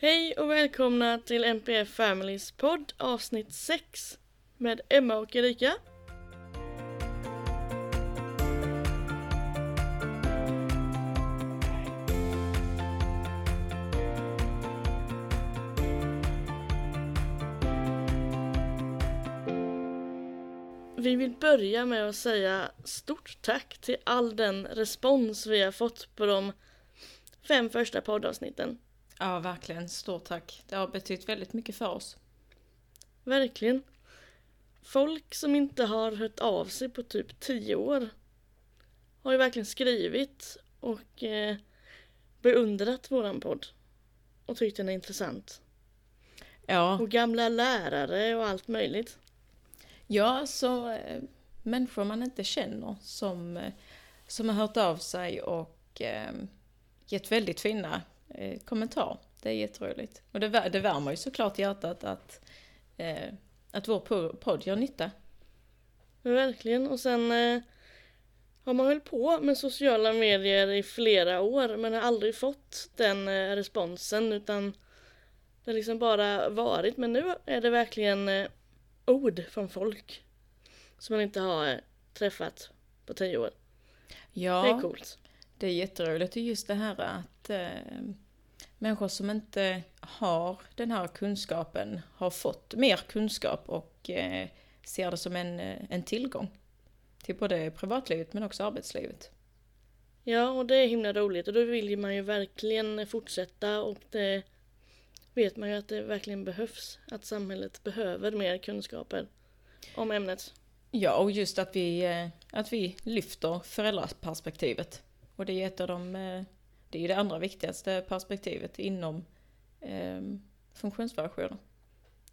Hej och välkomna till NPF Families podd avsnitt 6 med Emma och Erika. Vi vill börja med att säga stort tack till all den respons vi har fått på de fem första poddavsnitten. Ja, verkligen. Stort tack. Det har betytt väldigt mycket för oss. Verkligen. Folk som inte har hört av sig på typ tio år har ju verkligen skrivit och eh, beundrat våran podd och tyckt den är intressant. Ja, Och gamla lärare och allt möjligt. ja så eh, människor man inte känner som, eh, som har hört av sig och eh, gett väldigt fina eh, kommentarer. Det är jätteroligt. Och det, det värmer ju såklart hjärtat att, eh, att vår po- podd gör nytta. Verkligen. Och sen eh, har man hållit på med sociala medier i flera år men har aldrig fått den eh, responsen utan det har liksom bara varit. Men nu är det verkligen eh, ord från folk som man inte har eh, träffat på tio år. Ja, Det är coolt. Det är jätteroligt och just det här att eh, människor som inte har den här kunskapen har fått mer kunskap och eh, ser det som en, eh, en tillgång till både privatlivet men också arbetslivet. Ja, och det är himla roligt och då vill man ju verkligen fortsätta och det vet man ju att det verkligen behövs. Att samhället behöver mer kunskaper om ämnet. Ja, och just att vi, eh, att vi lyfter föräldraperspektivet. Och det är ett av de, eh, det är det andra viktigaste perspektivet inom eh, funktionsvariationer.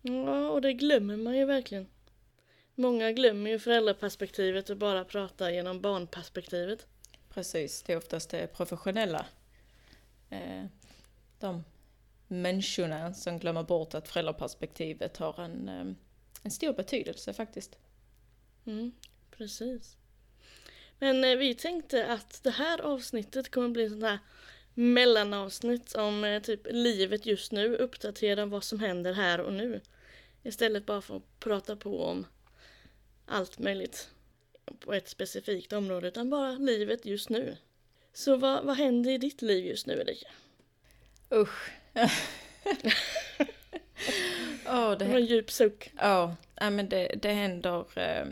Ja, och det glömmer man ju verkligen. Många glömmer ju föräldraperspektivet och bara pratar genom barnperspektivet. Precis, det är oftast det professionella. Eh, de människorna som glömmer bort att föräldraperspektivet har en, eh, en stor betydelse faktiskt. Mm, precis. Men eh, vi tänkte att det här avsnittet kommer bli sånt här mellanavsnitt om eh, typ livet just nu, uppdatera vad som händer här och nu. Istället bara för att prata på om allt möjligt på ett specifikt område, utan bara livet just nu. Så vad, vad händer i ditt liv just nu Erika? Usch. Åh, Det en djup suck. ja, nej, men det, det händer eh,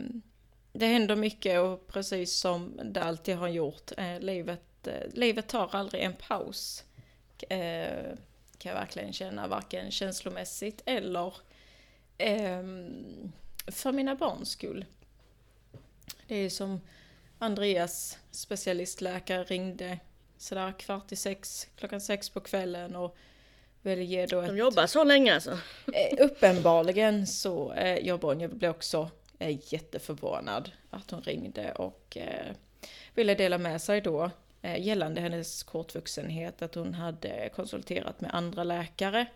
det händer mycket och precis som det alltid har gjort. Eh, livet, eh, livet tar aldrig en paus. Eh, kan jag verkligen känna, varken känslomässigt eller ehm, för mina barns skull. Det är som Andreas, specialistläkare, ringde sådär kvart i sex, klockan sex på kvällen och ge då ett... De jobbar så länge alltså. Eh, uppenbarligen så eh, jobbar hon, jag blev också är jätteförvånad att hon ringde och eh, ville dela med sig då eh, gällande hennes kortvuxenhet att hon hade konsulterat med andra läkare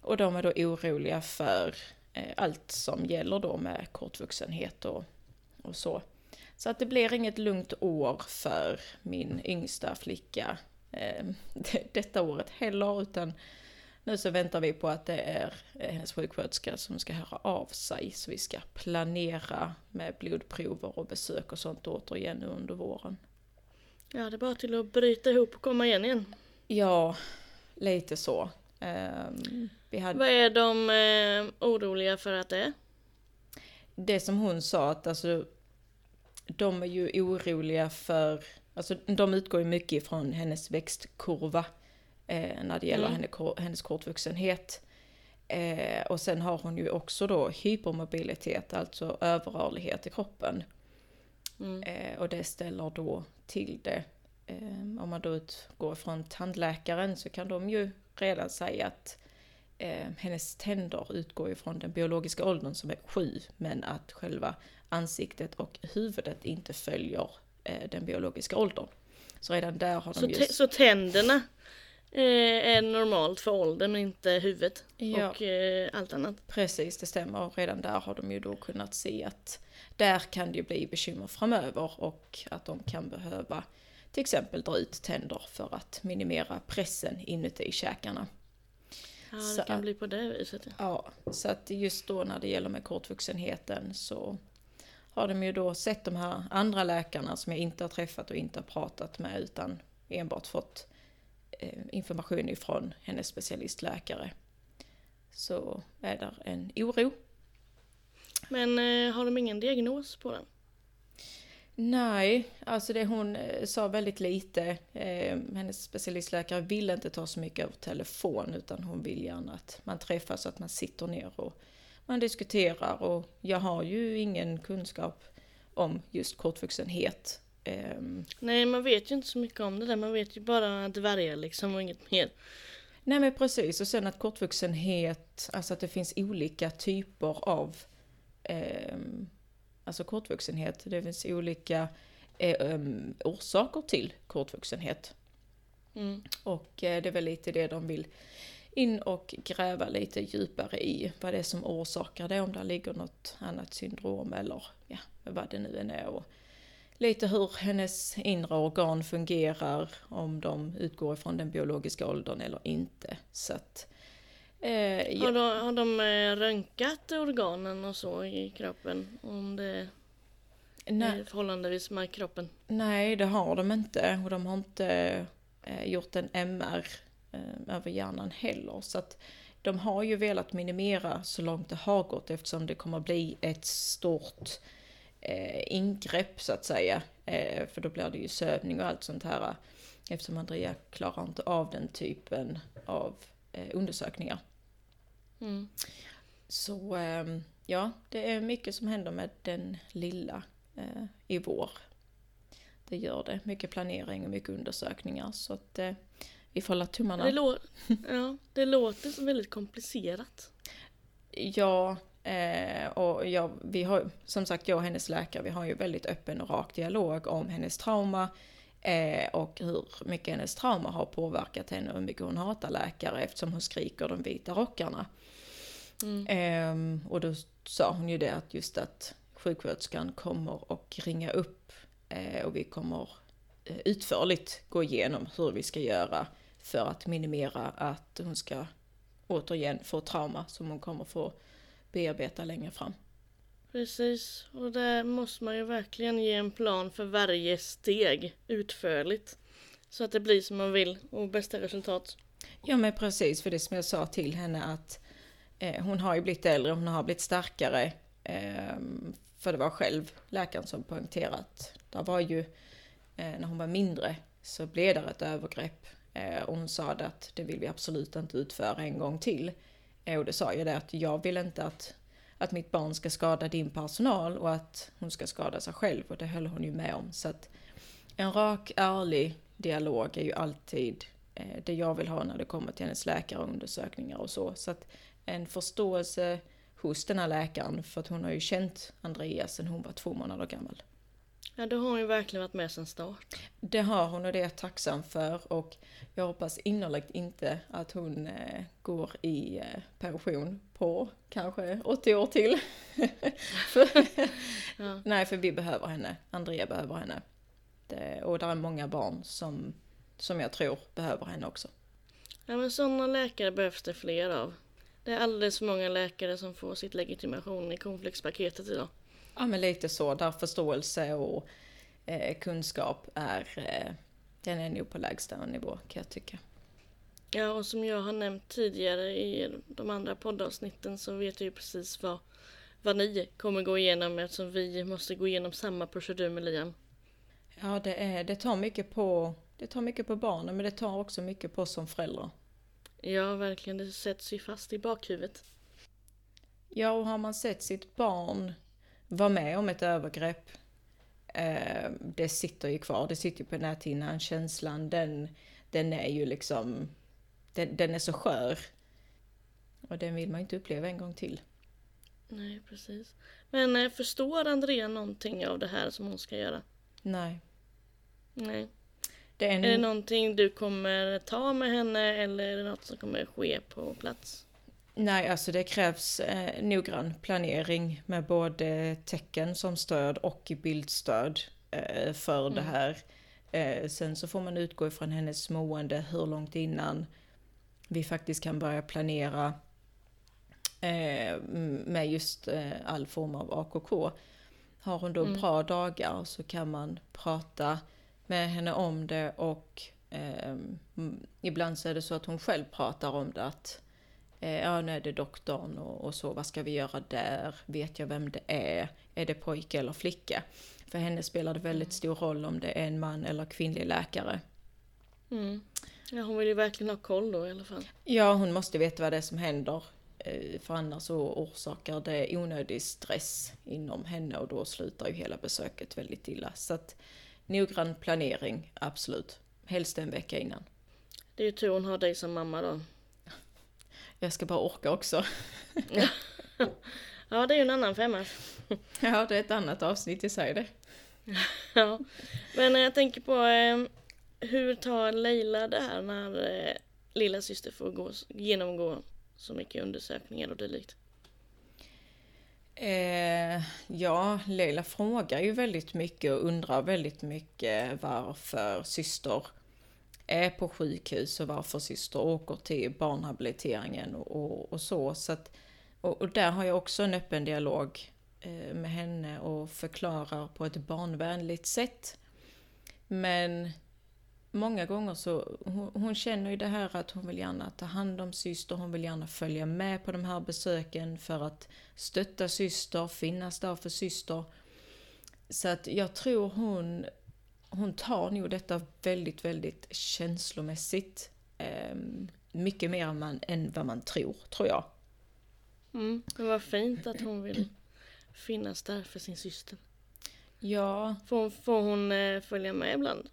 och de är då oroliga för eh, allt som gäller då med kortvuxenhet och, och så. Så att det blir inget lugnt år för min yngsta flicka eh, detta året heller utan nu så väntar vi på att det är eh, hennes sjuksköterska som ska höra av sig. Så vi ska planera med blodprover och besök och sånt återigen under våren. Ja, det är bara till att bryta ihop och komma igen igen. Ja, lite så. Vi hade Vad är de eh, oroliga för att det är? det som hon sa att alltså, de är ju oroliga för, alltså de utgår ju mycket ifrån hennes växtkurva eh, när det gäller Mm. henne, hennes kortvuxenhet. Eh, och sen har hon ju också då hypermobilitet, alltså överrörlighet i kroppen. Mm. Eh, och det ställer då till det. Eh, om man då utgår från tandläkaren så kan de ju redan säga att eh, hennes tänder utgår ju från den biologiska åldern som är sju, men att själva ansiktet och huvudet inte följer eh, den biologiska åldern. Så redan där har de Så, ju... te- så tänderna är normalt för åldern men inte huvudet Ja. och eh, allt annat. Precis, det stämmer. Och redan där har de ju då kunnat se att där kan det ju bli bekymmer framöver och att de kan behöva till exempel dra ut tänder för att minimera pressen inuti käkarna. Ja, det Så kan att- bli på det viset. ja. Så att just då när det gäller med kortvuxenheten så har de ju då sett de här andra läkarna som jag inte har träffat och inte har pratat med utan enbart fått eh, information ifrån hennes specialistläkare. Så är där en oro. Men eh, har de ingen diagnos på den? Nej, alltså det hon eh, sa väldigt lite. Eh, hennes specialistläkare vill inte ta så mycket över telefon utan hon vill gärna att man träffas så att man sitter ner och man diskuterar och jag har ju ingen kunskap om just kortvuxenhet. Eh, Nej, man vet ju inte så mycket om det där. Man vet ju bara dvärgar liksom och inget mer. nej men precis och sen att kortvuxenhet, alltså att det finns olika typer av eh, alltså kortvuxenhet. Det finns olika eh, orsaker till kortvuxenhet. Mm. Och eh, det är väl lite det de vill in och gräva lite djupare i. Vad det är som orsakar det, om det ligger något annat syndrom eller ja, vad det nu än är. Och lite hur hennes inre organ fungerar, om de utgår ifrån den biologiska åldern eller inte. Så att, eh, ja, Har, de, har de eh, röntgat organen och så i kroppen? Om det nej, är förhållandevis med kroppen? nej, det har de inte. Och de har inte eh, gjort en MR eh, över hjärnan heller. Så att de har ju velat minimera så långt det har gått eftersom det kommer bli ett stort eh, ingrepp så att säga. Eh, för då blir det ju sövning och allt sånt här. Eftersom Andrea klarar inte av den typen av eh, undersökningar. Mm. Så ehm, ja, det är mycket som händer med den lilla eh, i vår. Det gör det. Mycket planering och mycket undersökningar. Så att eh, vi får hålla tummarna. Det, lå- ja, det låter som väldigt komplicerat. Ja, eh, och jag, vi har, som sagt jag och hennes läkare, vi har ju väldigt öppen och rak dialog om hennes trauma eh, och hur mycket hennes trauma har påverkat henne och hur mycket hon hatar läkare eftersom hon skriker de vita rockarna. Mm. Ehm, och då sa hon ju det att just att sjuksköterskan kommer och ringa upp eh, och vi kommer eh, utförligt gå igenom hur vi ska göra för att minimera att hon ska återigen få trauma som hon kommer få bearbeta längre fram. Precis, och där måste man ju verkligen ge en plan för varje steg utförligt. Så att det blir som man vill och bästa resultat. Ja men precis, för det som jag sa till henne att eh, hon har ju blivit äldre, hon har blivit starkare. Eh, för det var själv läkaren som poängterat. Det var ju, eh, när hon var mindre så blev det ett övergrepp. Eh, och hon sa att det vill vi absolut inte utföra en gång till. Aude och det sa ju det att jag vill inte att, att mitt barn ska skada din personal och att hon ska skada sig själv. Och det höll hon ju med om. Så att en rak, ärlig dialog är ju alltid eh, det jag vill ha när det kommer till hennes läkarundersökningar och så. Så att en förståelse hos den här läkaren, för att hon har ju känt Andreas sedan hon var två månader gammal. Ja, då har hon ju verkligen varit med sedan start. Det har hon och det är jag tacksam för och jag hoppas innerligt inte att hon eh, går i eh, pension på kanske 80 år till. för, Ja. Nej, för vi behöver henne. Andrea behöver henne. Det, och det är många barn som, som jag tror behöver henne också. Ja, men sådana läkare behövs det fler av. Det är alldeles för många läkare som får sitt legitimation i cornflakespaketet idag. Ja, men lite så. Där förståelse och eh, kunskap är, eh, den är nog på lägsta nivå kan jag tycka. Ja, och som jag har nämnt tidigare i de andra poddavsnitten så vet jag ju precis vad, vad ni kommer gå igenom eftersom vi måste gå igenom samma procedur med Liam. Ja, det, är, det, tar mycket på, det tar mycket på barnen men det tar också mycket på oss som föräldrar. Ja, verkligen. Det sätts ju fast i bakhuvudet. Ja, och har man sett sitt barn vara med om ett övergrepp, eh, det sitter ju kvar, det sitter ju på näthinnan, känslan den, den är ju liksom, den, den är så skör. Och den vill man ju inte uppleva en gång till. Nej, precis. Men eh, förstår Andrea någonting av det här som hon ska göra? Nej. Nej. Det är, Är det någonting du kommer ta med henne eller är det något som kommer ske på plats? Nej, alltså det krävs eh, noggrann planering med både tecken som stöd och bildstöd eh, för det Mm. här. Eh, sen så får man utgå ifrån hennes mående, hur långt innan vi faktiskt kan börja planera eh, med just eh, all form av AKK. Har hon då Mm. bra dagar så kan man prata med henne om det och eh, mm, ibland så är det så att hon själv pratar om det att ja nu är det doktorn och, och så, vad ska vi göra där? Vet jag vem det är? Är det pojke eller flicka? För henne spelar det väldigt stor roll om det är en man eller kvinnlig läkare. Mm. Ja, hon vill ju verkligen ha koll då i alla fall. Ja, hon måste veta vad det är som händer. eh, För annars så orsakar det onödig stress inom henne och då slutar ju hela besöket väldigt illa. Så att noggrann planering, absolut. Helst en vecka innan. Det är ju tur hon har dig som mamma då. Jag ska bara orka också. Ja, det är ju en annan femma. Ja, det är ett annat avsnitt i sig det. Ja. Men jag tänker på eh, hur tar Leila det här när eh, lilla syster får gå, genomgå så mycket undersökningar och dylikt? Eh, ja, Leila frågar ju väldigt mycket och undrar väldigt mycket varför syster är på sjukhus och varför syster åker till barnhabiliteringen och, och, och så. så att, och, och där har jag också en öppen dialog eh, med henne och förklarar på ett barnvänligt sätt. Men många gånger så, hon, hon känner ju det här att hon vill gärna ta hand om syster, hon vill gärna följa med på de här besöken för att stötta syster, finnas där för syster. Så att jag tror hon, hon tar nog detta väldigt, väldigt känslomässigt. Eh, mycket mer man, än vad man tror, tror jag. Mm. Det var fint att hon vill finnas där för sin syster. Ja, Får, får hon eh, följa med ibland?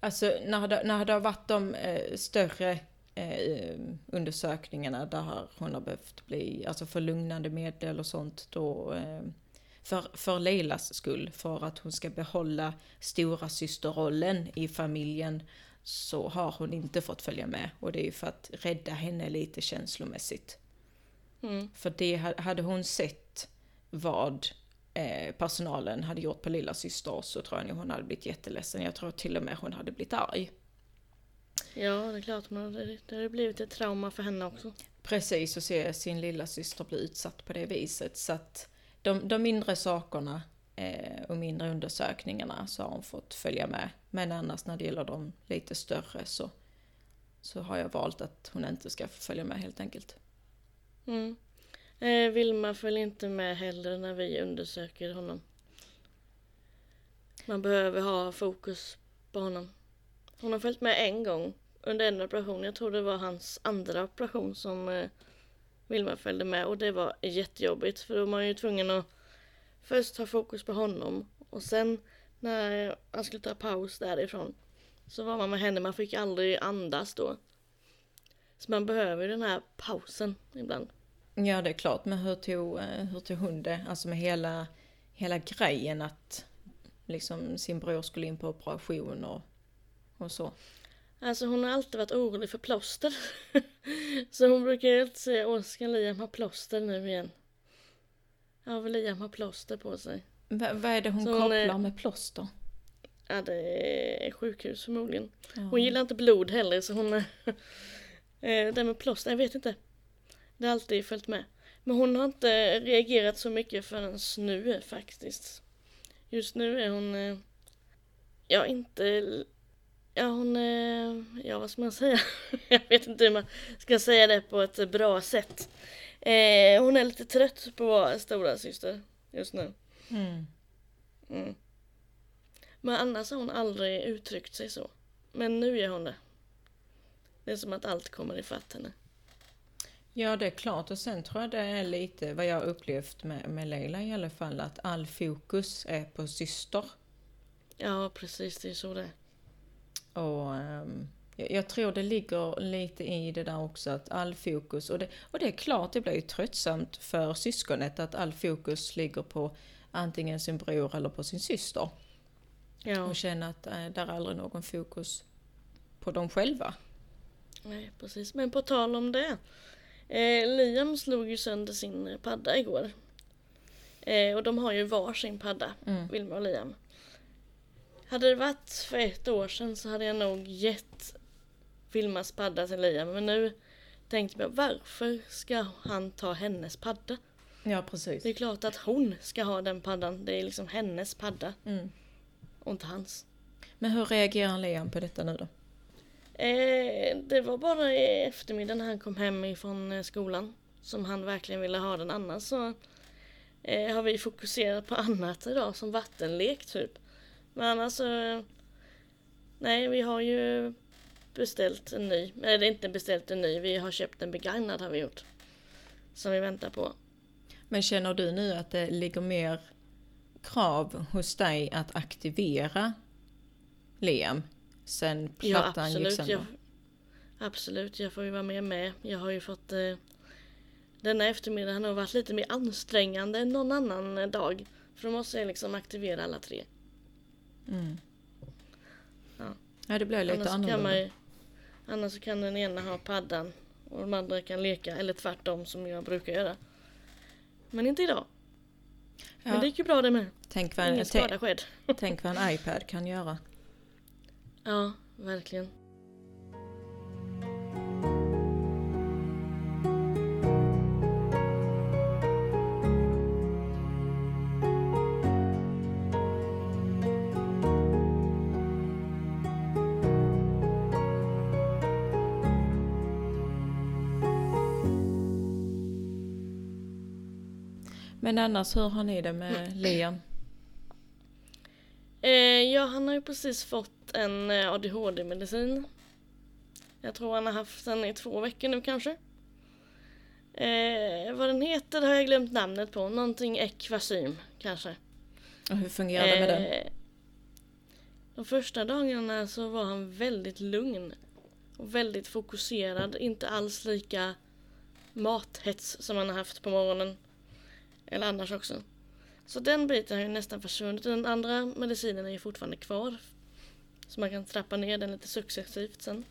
Alltså när det, när det har varit de eh, större eh, undersökningarna där hon har behövt bli, alltså för lugnande medel och sånt då, eh, för, för Leilas skull, för att hon ska behålla stora systerrollen i familjen, så har hon inte fått följa med. Och det är ju för att rädda henne lite känslomässigt. Mm. För det ha- hade hon sett vad eh, personalen hade gjort på lilla syster så tror jag nog hon hade blivit jätteledsen. Jag tror till och med hon hade blivit arg. Ja, det är klart. Men det, det har blivit ett trauma för henne också. Precis, och se sin lilla syster bli utsatt på det viset. Så att de, de mindre sakerna eh, och mindre undersökningarna så har hon fått följa med. Men annars när det gäller de lite större så, så har jag valt att hon inte ska få följa med helt enkelt. Mm. Eh, Vilma följer inte med heller när vi undersöker honom. Man behöver ha fokus på honom. Hon har följt med en gång under en operation. Jag tror det var hans andra operation som eh, Wilma följde med och det var jättejobbigt för då var man ju tvungen att först ha fokus på honom och sen när han skulle ta paus därifrån så var man med henne. Man fick aldrig andas då. Så man behöver ju den här pausen ibland. Ja, det är klart. Men hur tog, eh, hur tog hon det? Alltså med hela, hela grejen att liksom sin bror skulle in på operation och, och så. Alltså hon har alltid varit orolig för plåster. så hon brukar ju alltid säga Åh, ska Liam ha plåster nu igen? Ja, vill Liam ha plåster på sig? Va, vad är det hon Så hon är- kopplar med plåster? Ja, det är sjukhus förmodligen. Ja. Hon gillar inte blod heller så hon... eh, det med plåster, jag vet inte. Det har alltid följt med. Men hon har inte reagerat så mycket förrän nu faktiskt. Just nu är hon... eh, Ja, inte... Ja, hon är... Ja, vad ska man säga? jag vet inte hur man ska säga det på ett bra sätt. Eh, hon är lite trött på att vara stora syster just nu. Mm. Mm. Men annars har hon aldrig uttryckt sig så. Men nu gör hon det. Det är som att allt kommer ifatt henne. Ja, det är klart. Och sen tror jag det är lite vad jag har upplevt med, med Leila i alla fall, att all fokus är på syster. Ja, precis. Det är så det är. Och ehm, jag, tror det ligger lite i det där också att all fokus, och det, och det är klart det blir ju tröttsamt för syskonet att all fokus ligger på antingen sin bror eller på sin syster. Ja, Och känna att äh, där är aldrig någon fokus på dem själva. nej, precis. Men på tal om det. Eh, Liam slog ju sönder sin padda igår. Eh, och de har ju var sin padda, Mm. Vilma och Liam. Hade det varit för ett år sedan så hade jag nog gett Vilmas padda till Liam. Men nu tänkte jag varför ska han ta hennes padda? Ja, precis. Det är klart att hon ska ha den paddan. Det är liksom hennes padda Mm. och inte hans. Men hur reagerar Liam på detta nu då? Eh, det var bara i eftermiddag när han kom hem ifrån eh, skolan som han verkligen ville ha den. Annars så eh, har vi fokuserat på annat idag som vattenlek typ. Men annars så... Nej, vi har ju beställt en ny. Eller inte beställt en ny, vi har köpt en begagnad har vi gjort. Som vi väntar på. Men känner du nu att det ligger mer krav hos dig att aktivera Liam sen Ja, plattan gick absolut. sönder? Jag, absolut, jag får ju vara med med. Jag har ju fått... Eh, denna eftermiddag har varit lite mer ansträngande än någon annan dag. För då måste jag liksom aktivera alla tre. Mm. Ja. Ja, det blir lite Annars kan man annars kan den ena ha paddan och de andra kan leka. Eller tvärtom som jag brukar göra. Men inte idag. Men Ja, det gick ju bra det med. tänk, vad en, Ingen skada tänk vad en iPad kan göra. Ja, verkligen. Men annars, hur har ni det med Mm. Liam? Eh, ja, han har ju precis fått en eh, ADHD-medicin. Jag tror han har haft den i två veckor nu kanske. Eh, vad den heter har jag glömt namnet på. Någonting Equasym kanske. Och hur fungerar det med den? Eh, De första dagarna så var han väldigt lugn. Och väldigt fokuserad. Inte alls lika mathets som han har haft på morgonen. Eller annars också. Så den biten har ju nästan försvunnit. Den andra medicinen är ju fortfarande kvar. Så man kan trappa ner den lite successivt sen.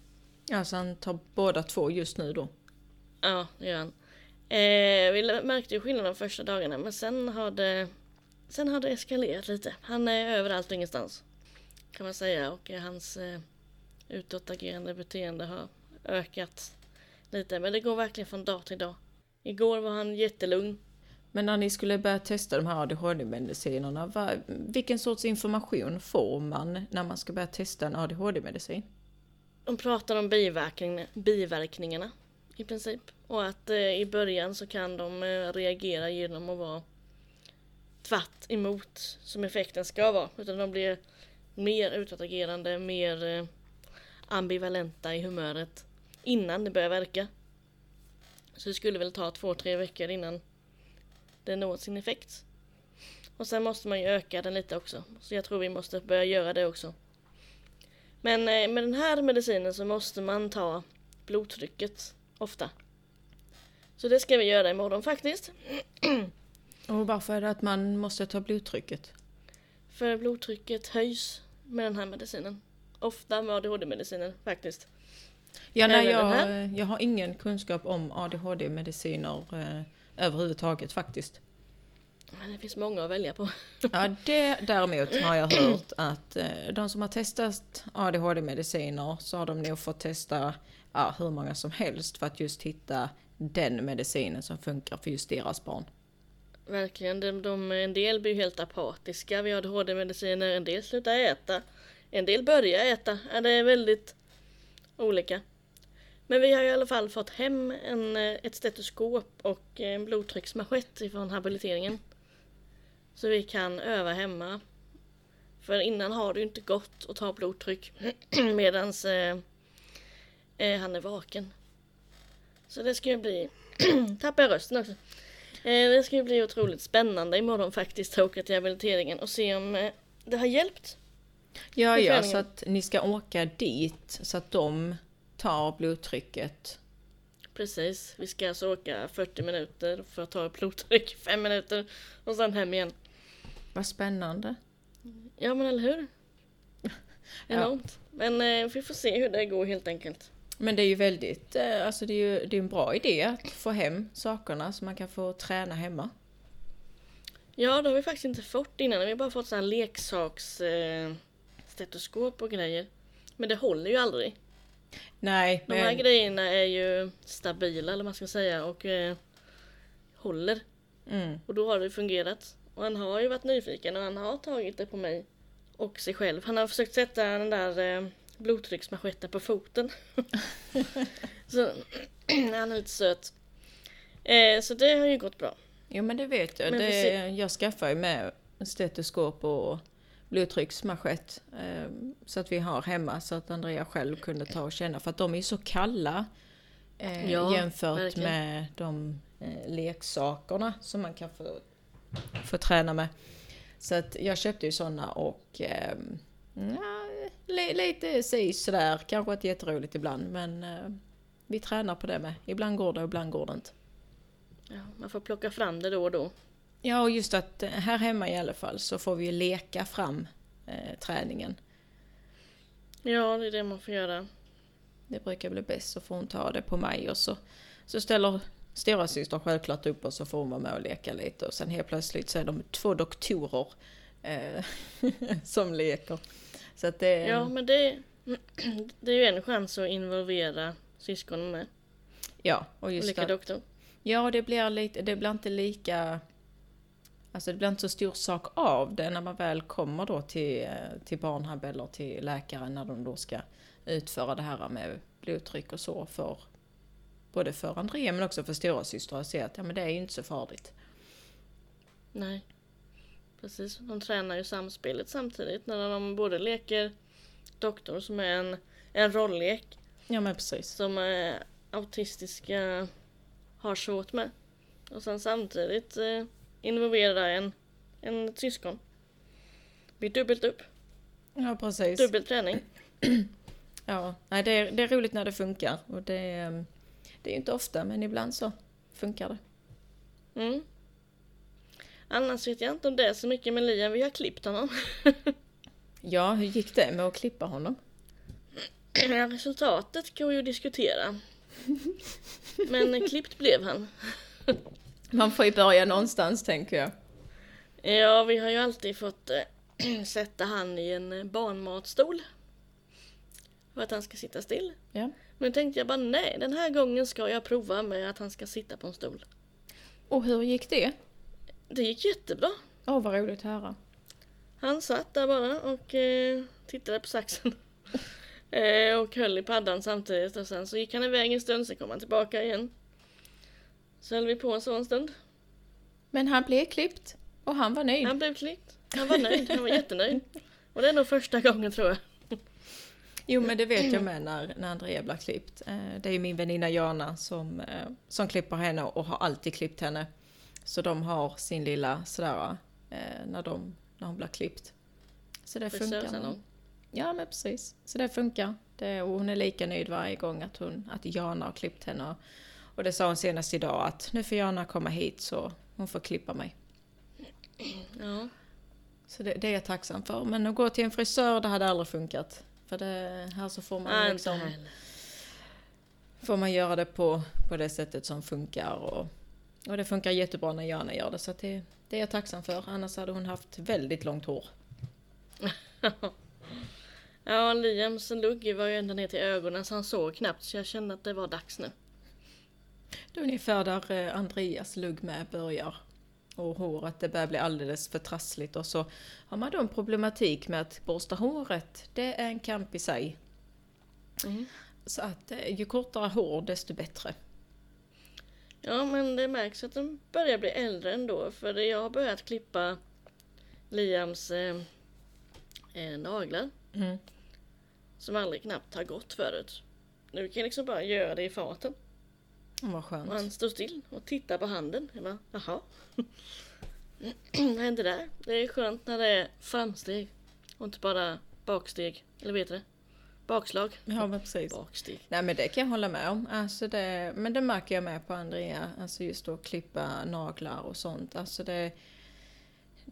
Alltså han tar båda två just nu då? Ja, det gör han. Eh, vi märkte ju skillnad de första dagarna men sen har det Sen har det eskalerat lite. Han är överallt och ingenstans. Kan man säga och hans eh, utåtagerande beteende har ökat lite. Men det går verkligen från dag till dag. Igår var han jättelugn. Men när ni skulle börja testa de här ADHD-medicinerna, vad, vilken sorts information får man när man ska börja testa en ADHD-medicin? De pratar om biverkning, biverkningarna i princip. Och att eh, i början så kan de eh, reagera genom att vara tvärt emot som effekten ska vara. Utan de blir mer utåtagerande, mer eh, ambivalenta i humöret innan det börjar verka. Så det skulle väl ta två, tre veckor innan det når sin effekt. Och sen måste man ju öka den lite också. Så jag tror vi måste börja göra det också. Men eh, med den här medicinen så måste man ta blodtrycket ofta. Så det ska vi göra imorgon faktiskt. Och varför är det att man måste ta blodtrycket? För blodtrycket höjs med den här medicinen. Ofta med ADHD-medicinen faktiskt. Ja, nej, jag, jag har ingen kunskap om ADHD-mediciner eh, överhuvudtaget faktiskt. Men det finns många att välja på. Ja, det däremot har jag hört att eh, de som har testat ADHD-mediciner så har de nog fått testa ja, hur många som helst för att just hitta den medicinen som funkar för just deras barn. Verkligen. De, de, en del blir helt apatiska vid ADHD-mediciner. En del slutar äta. En del börjar äta. Ja, det är väldigt olika. Men vi har i alla fall fått hem en, eh, ett stetoskop och en blodtrycksmanschett ifrån habiliteringen. Så vi kan öva hemma. För innan har det ju inte gått att ta blodtryck medans eh, eh, han är vaken. Så det ska ju bli... Tappar jag rösten också. Eh, det ska ju bli otroligt spännande imorgon faktiskt att åka till habiliteringen och se om eh, det har hjälpt. Ja, ja, så att ni ska åka dit så att de tar blodtrycket. Precis, vi ska alltså åka 40 minuter för att ta blodtryck, 5 minuter och sen hem igen. Vad spännande. Ja men eller hur? Enormt. Men eh, vi får se hur det går helt enkelt. Men det är ju väldigt, eh, alltså det är ju det är en bra idé att få hem sakerna så man kan få träna hemma. Ja, det har vi faktiskt inte fått innan. Vi har bara fått här leksaks eh, stetoskop och grejer. Men det håller ju aldrig. Nej, De här grejerna är ju stabila eller vad man ska säga och eh, håller. mm, Och då har det fungerat. Och han har ju varit nyfiken och han har tagit det på mig och sig själv. Han har försökt sätta den där eh, blodtrycksmanschetten på foten. så han är lite söt. Eh, så det har ju gått bra. jo men det vet jag. Det, jag skaffar ju med stetoskop och blodtrycksmanschett. Eh, så att vi har hemma så att Andrea själv kunde ta och känna. För att de är så kalla. Eh, Ja, jämfört verkligen. med de eh, leksakerna som man kan få, få träna med. Så att jag köpte ju sådana och eh, ja, li, lite si sådär. Kanske inte jätteroligt ibland men eh, vi tränar på det med. Ibland går det och ibland går det inte. Ja, man får plocka fram det då och då. Ja, och just att eh, här hemma i alla fall så får vi ju leka fram eh, träningen. Ja, det är det man får göra. Det brukar bli bäst, så får hon ta det på mig och så, så ställer stora syster självklart upp och så får hon vara med och leka lite och sen helt plötsligt så är de två doktorer eh, som leker. Så att det... Ja, men det, det är ju en chans att involvera syskonen med. ja, och just Olika att, doktor. Ja, det blir, lite, det blir inte lika... Alltså det blir inte så stor sak av det när man väl kommer då till, eh, till barnhab eller till läkaren när de då ska utföra det här med blodtryck och så för både för Andrea men också för stora syster att se att ja, men det är ju inte så farligt. Nej. Precis, de tränar ju samspelet samtidigt när de både leker doktor som är en, en rolllek Ja men precis. som eh, autistiska har svårt med. Och sen samtidigt eh, involvera en, en syskon. Blir dubbelt upp, Ja precis. dubbel träning. Ja, nej, det, är, det är roligt när det funkar och det, är- det är ju inte ofta men ibland så funkar det. Mm. Annars vet jag inte om det är så mycket med Liam, vi har klippt honom. Ja, hur gick det med att klippa honom? Resultatet går ju att diskutera. Men klippt blev han. Man får ju börja någonstans tänker jag. Ja, vi har ju alltid fått eh, sätta han i en eh, barnmatstol. För att han ska sitta still. Ja. Men tänkte jag bara nej, den här gången ska jag prova med att han ska sitta på en stol. Och hur gick det? Det gick jättebra. Åh, vad roligt att höra. Han satt där bara och eh, tittade på saxen. eh, och höll i paddan samtidigt och sen så gick han iväg en stund, sen kom han tillbaka igen. Så höll vi på en sån stund. Men han blev klippt och han var nöjd. Han blev klippt. Han var nöjd, han var jättenöjd. Och det är nog första gången tror jag. Jo, men det vet jag med när, när Andrea blir klippt. Eh, Det är ju min väninna Jana som, eh, som klipper henne och har alltid klippt henne. Så de har sin lilla sådär eh, när, de, när hon blir klippt. Så det funkar. Ja, men precis. Så det funkar. Det, och hon är lika nöjd varje gång att, hon, att Jana har klippt henne. Och det sa hon senast idag att nu får Jana komma hit så hon får klippa mig. Ja. Så det, det är jag tacksam för. Men att gå till en frisör, det hade aldrig funkat. För det, här så får man Nej, liksom, får man göra det på, på det sättet som funkar. Och, och det funkar jättebra när Jana gör det. Så det, det är jag tacksam för. Annars hade hon haft väldigt långt hår. Ja, Liams lugg var ju ända ner till ögonen så han såg knappt så jag kände att det var dags nu. Det är ungefär där eh, Andreas lugg med börjar. Och håret, det börjar bli alldeles för trassligt. Och så har man då en problematik med att borsta håret. Det är en kamp i sig. Mm. Så att eh, ju kortare hår desto bättre. Ja, men det märks att den börjar bli äldre ändå för jag har börjat klippa Liams eh, eh, naglar Mm. som aldrig knappt har gått förut. Nu kan jag liksom bara göra det i farten. Vad Och skönt. han står still och tittar på handen. Jag bara, jaha. Vad hände där? Det är skönt när det är framsteg och inte bara baksteg. Eller vad heter det? Bakslag. Ja men precis. Baksteg. Nej men det kan jag hålla med om. Alltså det, men det märker jag med på Andrea. Alltså just att klippa naglar och sånt. Alltså det,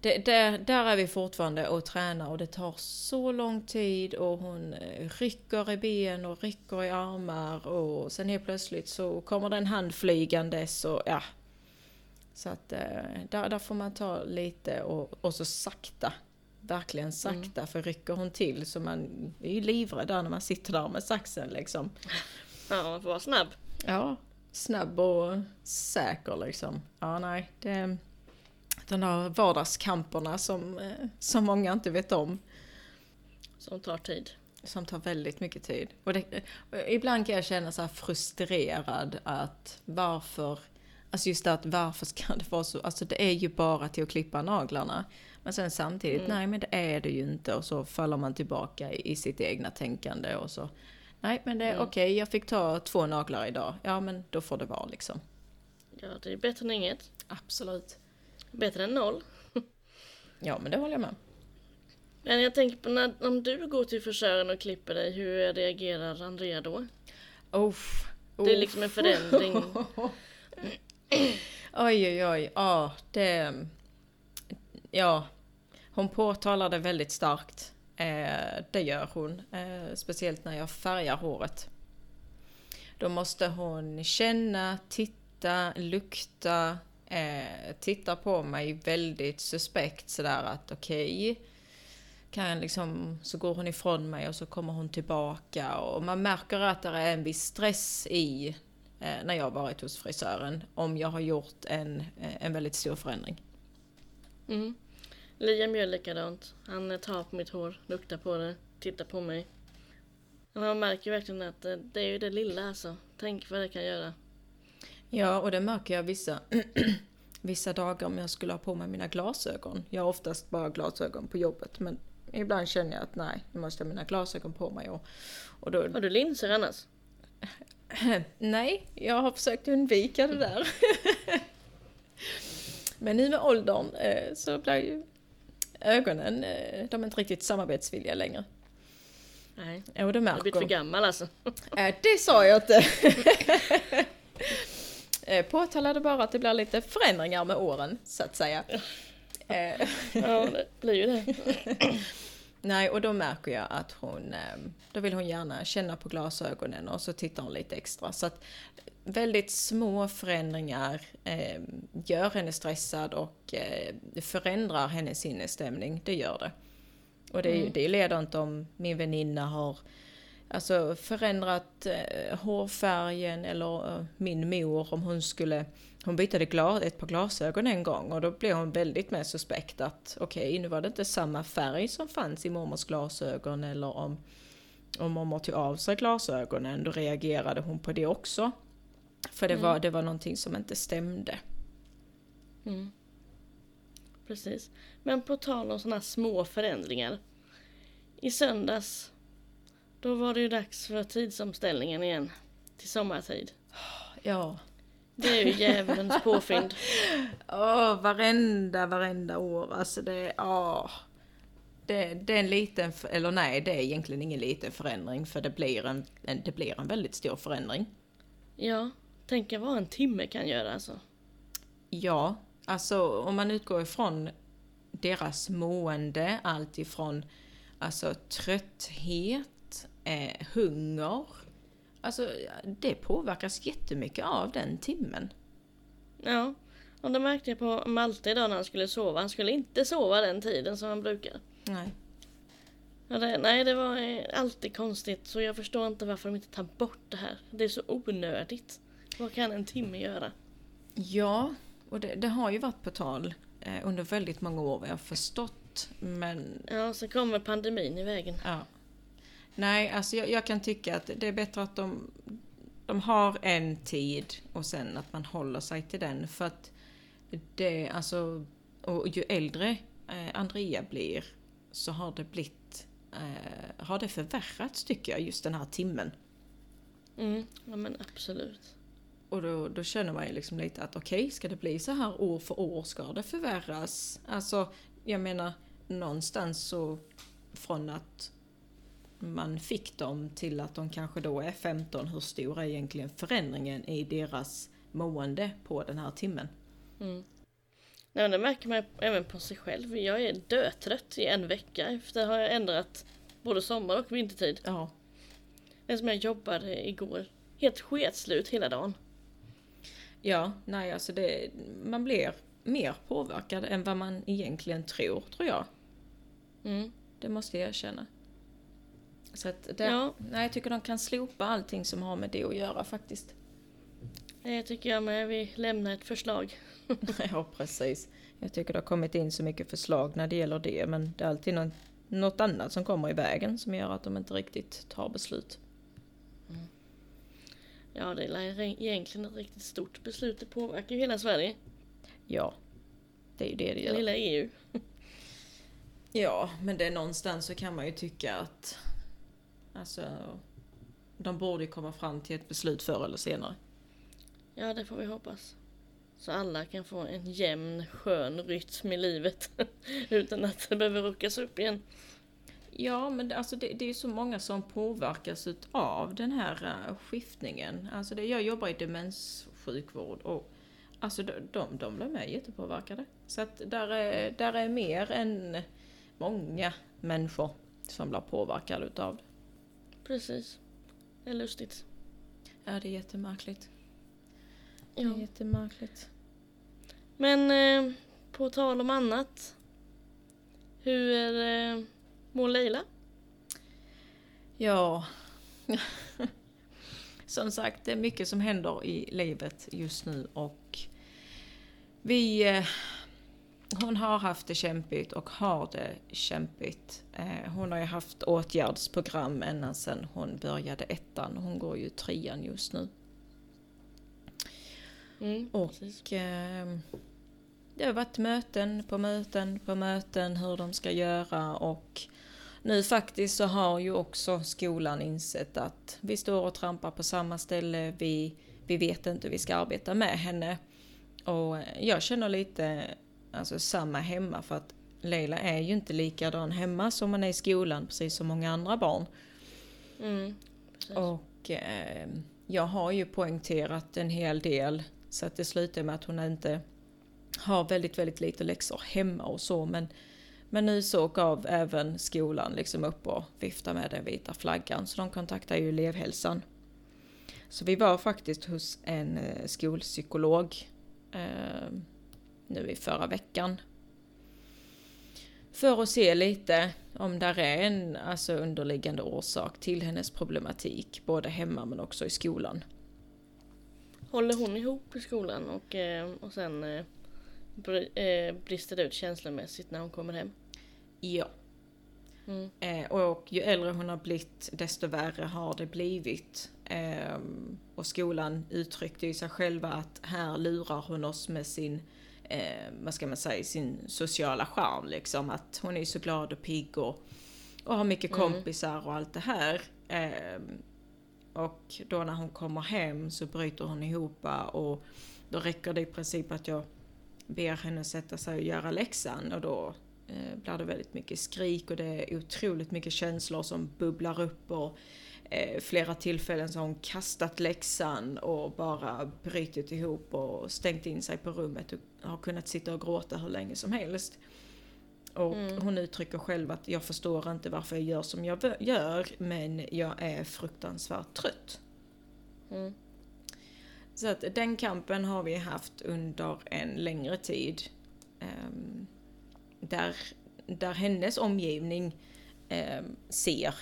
det, där, där är vi fortfarande och tränar och det tar så lång tid och hon eh, rycker i ben och rycker i armar och sen helt plötsligt så kommer det en hand flygandes och ja. Så att eh, där, där får man ta lite och, och så sakta verkligen sakta för rycker hon till så man är ju livrädd där när man sitter där med saxen liksom. Ja, man får vara snabb. Ja, snabb och säker liksom. Ja, nej, det... De där vardagskamperna som, eh, som många inte vet om. Som tar tid. Som tar väldigt mycket tid. Och det, ibland kan jag känna så frustrerad att varför, alltså just det att varför ska det vara så, alltså det är ju bara till att klippa naglarna. Men sen samtidigt, Mm. nej men det är det ju inte och så faller man tillbaka i, sitt egna tänkande och så. Nej men det är Mm. okej, jag fick ta två naglar idag. Ja men då får det vara liksom. Ja, det är bättre än inget. Absolut. Bättre än noll. Ja men det håller jag med. Men jag tänker på när, om du går till frisören och klipper dig, hur reagerar Andrea då? Uff, Det är liksom en förändring. Oj, oj, oj. Ja, det... Ja. Hon påtalar det väldigt starkt. Eh, det gör hon. Eh, speciellt när jag färgar håret. Då måste hon känna, titta, lukta, eh, tittar på mig väldigt suspekt sådär att okej. kan liksom, så går hon ifrån mig och så kommer hon tillbaka och man märker att det är en viss stress i eh, när jag har varit hos frisören om jag har gjort en, eh, en väldigt stor förändring. Mm. Liam gör likadant. Han tar på mitt hår, luktar på det, tittar på mig. Man märker verkligen att det är ju det lilla alltså. Tänk vad det kan göra. Ja, och det märker jag vissa, vissa dagar om jag skulle ha på mig mina glasögon. Jag har oftast bara glasögon på jobbet men ibland känner jag att nej, nu måste jag ha mina glasögon på mig. Och, och då, Har du linser annars? nej, jag har försökt undvika det där. men nu med åldern eh, så blir ju ögonen, eh, de är inte riktigt samarbetsvilliga längre. Nej, och det du har märker blivit för gammal alltså. Det sa jag inte. Eh, Påtalade bara att det blir lite förändringar med åren, så att säga. Eh, Ja, det blir ju det. nej, och då märker jag att hon, eh, då vill hon gärna känna på glasögonen och så tittar hon lite extra. Så att väldigt små förändringar eh, gör henne stressad och eh, förändrar hennes sinnesstämning, det gör det. Och det, Mm. det leder inte om min väninna har alltså förändrat eh, hårfärgen eller eh, min mor om hon skulle hon bytte glas, ett par glasögon en gång och då blev hon väldigt mer suspekt att okej, nu var det inte samma färg som fanns i mormors glasögon eller om, om mormor tog av sig glasögonen, då reagerade hon på det också. För det, Mm. var, det var någonting som inte stämde. Mm. Precis. Men på tal om sådana små förändringar. I söndags, då var det ju dags för tidsomställningen igen. Till sommartid. Ja. Det är ju djävulens påfynd. Åh, varenda, varenda år. Alltså det, åh. Det, det är en liten, eller nej, det är egentligen ingen liten förändring för det blir en, en, det blir en väldigt stor förändring. Ja, tänk vad en timme kan göra alltså. Ja, alltså om man utgår ifrån deras mående, allt ifrån alltså trötthet, eh, hunger. Alltså det påverkas jättemycket av den timmen. Ja, och det märkte jag på Malte idag när han skulle sova. Han skulle inte sova den tiden som han brukar. Nej. Ja, det, nej, det var eh, alltid konstigt. Så jag förstår inte varför de inte tar bort det här. Det är så onödigt. Vad kan en timme göra? Ja, och det, det har ju varit på tal eh, under väldigt många år vad jag har förstått. Men Ja, så kommer pandemin i vägen. ja. Nej, alltså jag, jag kan tycka att det är bättre att de, de har en tid och sen att man håller sig till den. För att det, alltså, och ju äldre eh, Andrea blir så har det blivit, eh, har det förvärrats tycker jag, just den här timmen. Mm, ja men absolut. Och då, då känner man ju liksom lite att okej, ska det bli så här år för år? Ska det förvärras? Alltså, jag menar, någonstans så från att man fick dem till att de kanske då är 15, hur stor är egentligen förändringen i deras mående på den här timmen? Mm. Men det märker man även på sig själv. Jag är dötrött i en vecka efter att ha ändrat både sommar och vintertid. Ja, Det som jag jobbade igår. Helt sketslut hela dagen. ja, nej alltså det, man blir mer påverkad än vad man egentligen tror, tror jag. Mm. Det måste jag erkänna. Så att det, Ja. nej, jag tycker de kan slopa allting som har med det att göra faktiskt. Det tycker jag med. Vi lämnar ett förslag. ja, precis. Jag tycker det har kommit in så mycket förslag när det gäller det, men det är alltid någon, något annat som kommer i vägen som gör att de inte riktigt tar beslut. Ja, det är egentligen ett riktigt stort beslut. Det påverkar ju hela Sverige. Ja, det är ju det det gör. Hela EU. Ja, men det är någonstans så kan man ju tycka att alltså, de borde ju komma fram till ett beslut förr eller senare. Ja, det får vi hoppas. Så alla kan få en jämn, skön rytm i livet. Utan att det behöver ruckas upp igen. Ja, men det- alltså det, det är ju så många som påverkas av den här uh, skiftningen. Alltså det, jag jobbar i demenssjukvård och alltså de, de, de blir med jättepåverkade. Så att där är, där är mer än många människor som blir påverkade utav det. Precis. Det är lustigt. Ja, det är jättemärkligt. Det Ja. är jättemärkligt. Men eh, på tal om annat. Hur eh, mår Leila? Ja. Som sagt, det är mycket som händer i livet just nu och vi... Eh, hon har haft det kämpigt och har det kämpigt. Eh, hon har ju haft åtgärdsprogram ända sedan hon började ettan. Hon går ju trean just nu. Mm, Och precis. eh, det har varit möten på möten på möten hur de ska göra och nu faktiskt så har ju också skolan insett att vi står och trampar på samma ställe, vi, vi vet inte hur vi ska arbeta med henne. Och jag känner lite alltså, samma hemma för att Leila är ju inte likadan hemma som man är i skolan, precis som många andra barn. Mm. Och eh, jag har ju poängterat en hel del så att det slutar med att hon inte har väldigt, väldigt lite läxor hemma och så men men nu så gav även skolan liksom upp och vifta med den vita flaggan så de kontaktar ju elevhälsan. Så vi var faktiskt hos en eh, skolpsykolog eh, nu i förra veckan. För att se lite om där är en alltså, underliggande orsak till hennes problematik, både hemma men också i skolan. Håller hon ihop i skolan och, eh, och sen eh, eh, brister det ut känslomässigt när hon kommer hem? Ja. Mm. Och ju äldre hon har blivit, desto värre har det blivit. Ehm, och skolan uttryckte ju sig själva att här lurar hon oss med sin, eh, vad ska man säga, sin sociala charm liksom. Att hon är så glad och pigg och, och har mycket Mm. kompisar och allt det här. Ehm, och då när hon kommer hem så bryter hon ihop och då räcker det i princip att jag ber henne sätta sig och göra läxan och då eh, blir det väldigt mycket skrik och det är otroligt mycket känslor som bubblar upp och eh, flera tillfällen så har hon kastat läxan och bara brutit ihop och stängt in sig på rummet och har kunnat sitta och gråta hur länge som helst. Och Mm. hon uttrycker själv att jag förstår inte varför jag gör som jag gör men jag är fruktansvärt trött. Mm. Så att den kampen har vi haft under en längre tid. ehm, där, där hennes omgivning ehm, ser.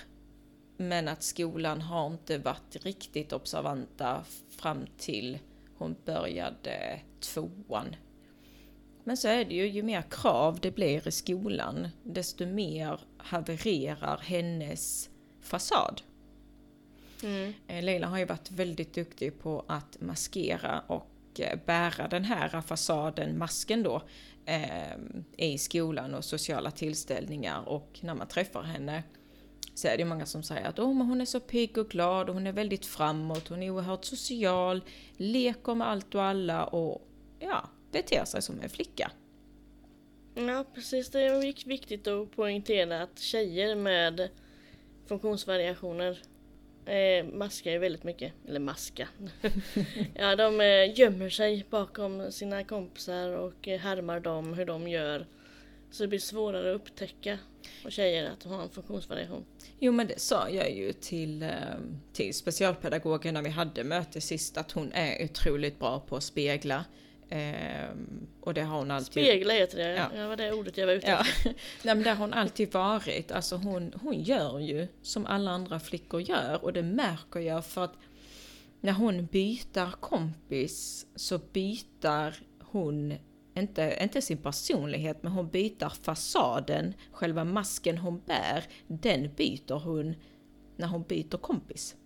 Men att skolan har inte varit riktigt observanta fram till hon började tvåan. Men så är det ju, ju mer krav det blir i skolan, desto mer havererar hennes fasad. Mm. Eh, Leila har ju varit väldigt duktig på att maskera och eh, bära den här fasaden, masken då, eh, i skolan och sociala tillställningar och när man träffar henne så är det många som säger att oh, men hon är så pigg och glad och hon är väldigt framåt, hon är oerhört social, leker med allt och alla och ja, beter sig som en flicka. Ja precis, det är vik- viktigt att poängtera att tjejer med funktionsvariationer eh, maskar ju väldigt mycket. Eller maska. ja, de eh, gömmer sig bakom sina kompisar och eh, härmar dem hur de gör. Så det blir svårare att upptäcka på tjejer att de har en funktionsvariation. Jo men det sa jag ju till, eh, till specialpedagogen när vi hade möte sist att hon är otroligt bra på att spegla Ehm, och det har hon alltid... Spegla heter det, Ja. ja. det var det ordet jag var ute Ja. efter. Nej men det har hon alltid varit. Alltså hon, hon gör ju som alla andra flickor gör och det märker jag för att när hon byter kompis så byter hon inte, inte sin personlighet men hon byter fasaden, själva masken hon bär, den byter hon när hon byter kompis.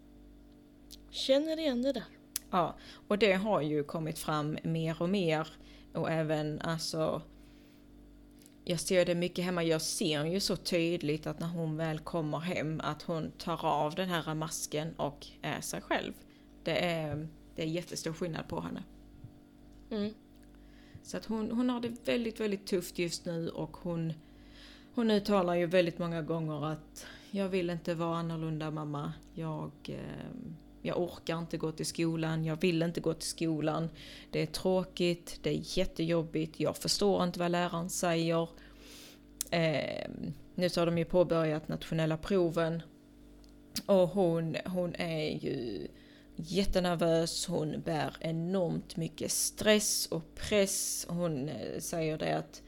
Känner igen det där. Ja, och det har ju kommit fram mer och mer och även alltså jag ser det mycket hemma, jag ser ju så tydligt att när hon väl kommer hem att hon tar av den här masken och är sig själv. Det är, det är jättestor skillnad på henne. Mm. Så att hon, hon har det väldigt, väldigt tufft just nu och hon, hon uttalar ju väldigt många gånger att jag vill inte vara annorlunda mamma. Jag, eh, jag orkar inte gå till skolan, jag vill inte gå till skolan. Det är tråkigt, det är jättejobbigt, jag förstår inte vad läraren säger. Eh, nu så har de ju påbörjat nationella proven och hon, hon är ju jättenervös, hon bär enormt mycket stress och press. Hon eh, säger det att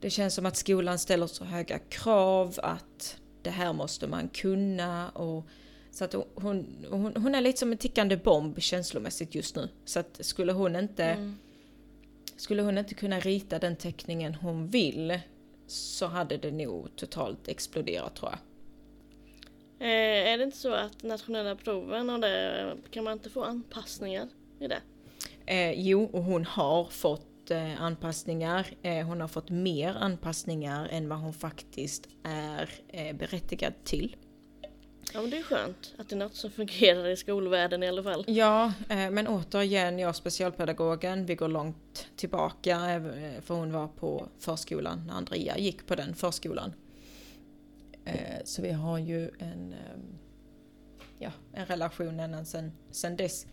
det känns som att skolan ställer så höga krav att det här måste man kunna och så att hon, hon, hon är lite som en tickande bomb känslomässigt just nu. Så att skulle hon inte, Mm. skulle hon inte kunna rita den teckningen hon vill så hade det nog totalt exploderat tror jag. Eh, är det inte så att nationella proven och det, kan man inte få anpassningar i det? Eh, jo, och hon har fått eh, anpassningar. Eh, hon har fått mer anpassningar än vad hon faktiskt är eh, berättigad till. Ja men det är skönt att det är något som fungerar i skolvärlden i alla fall. Ja, eh, men återigen, jag specialpedagogen, vi går långt tillbaka eh, för hon var på förskolan när Andrea gick på den förskolan. Eh, så vi har ju en, ja, en relation ända sen, sen dess.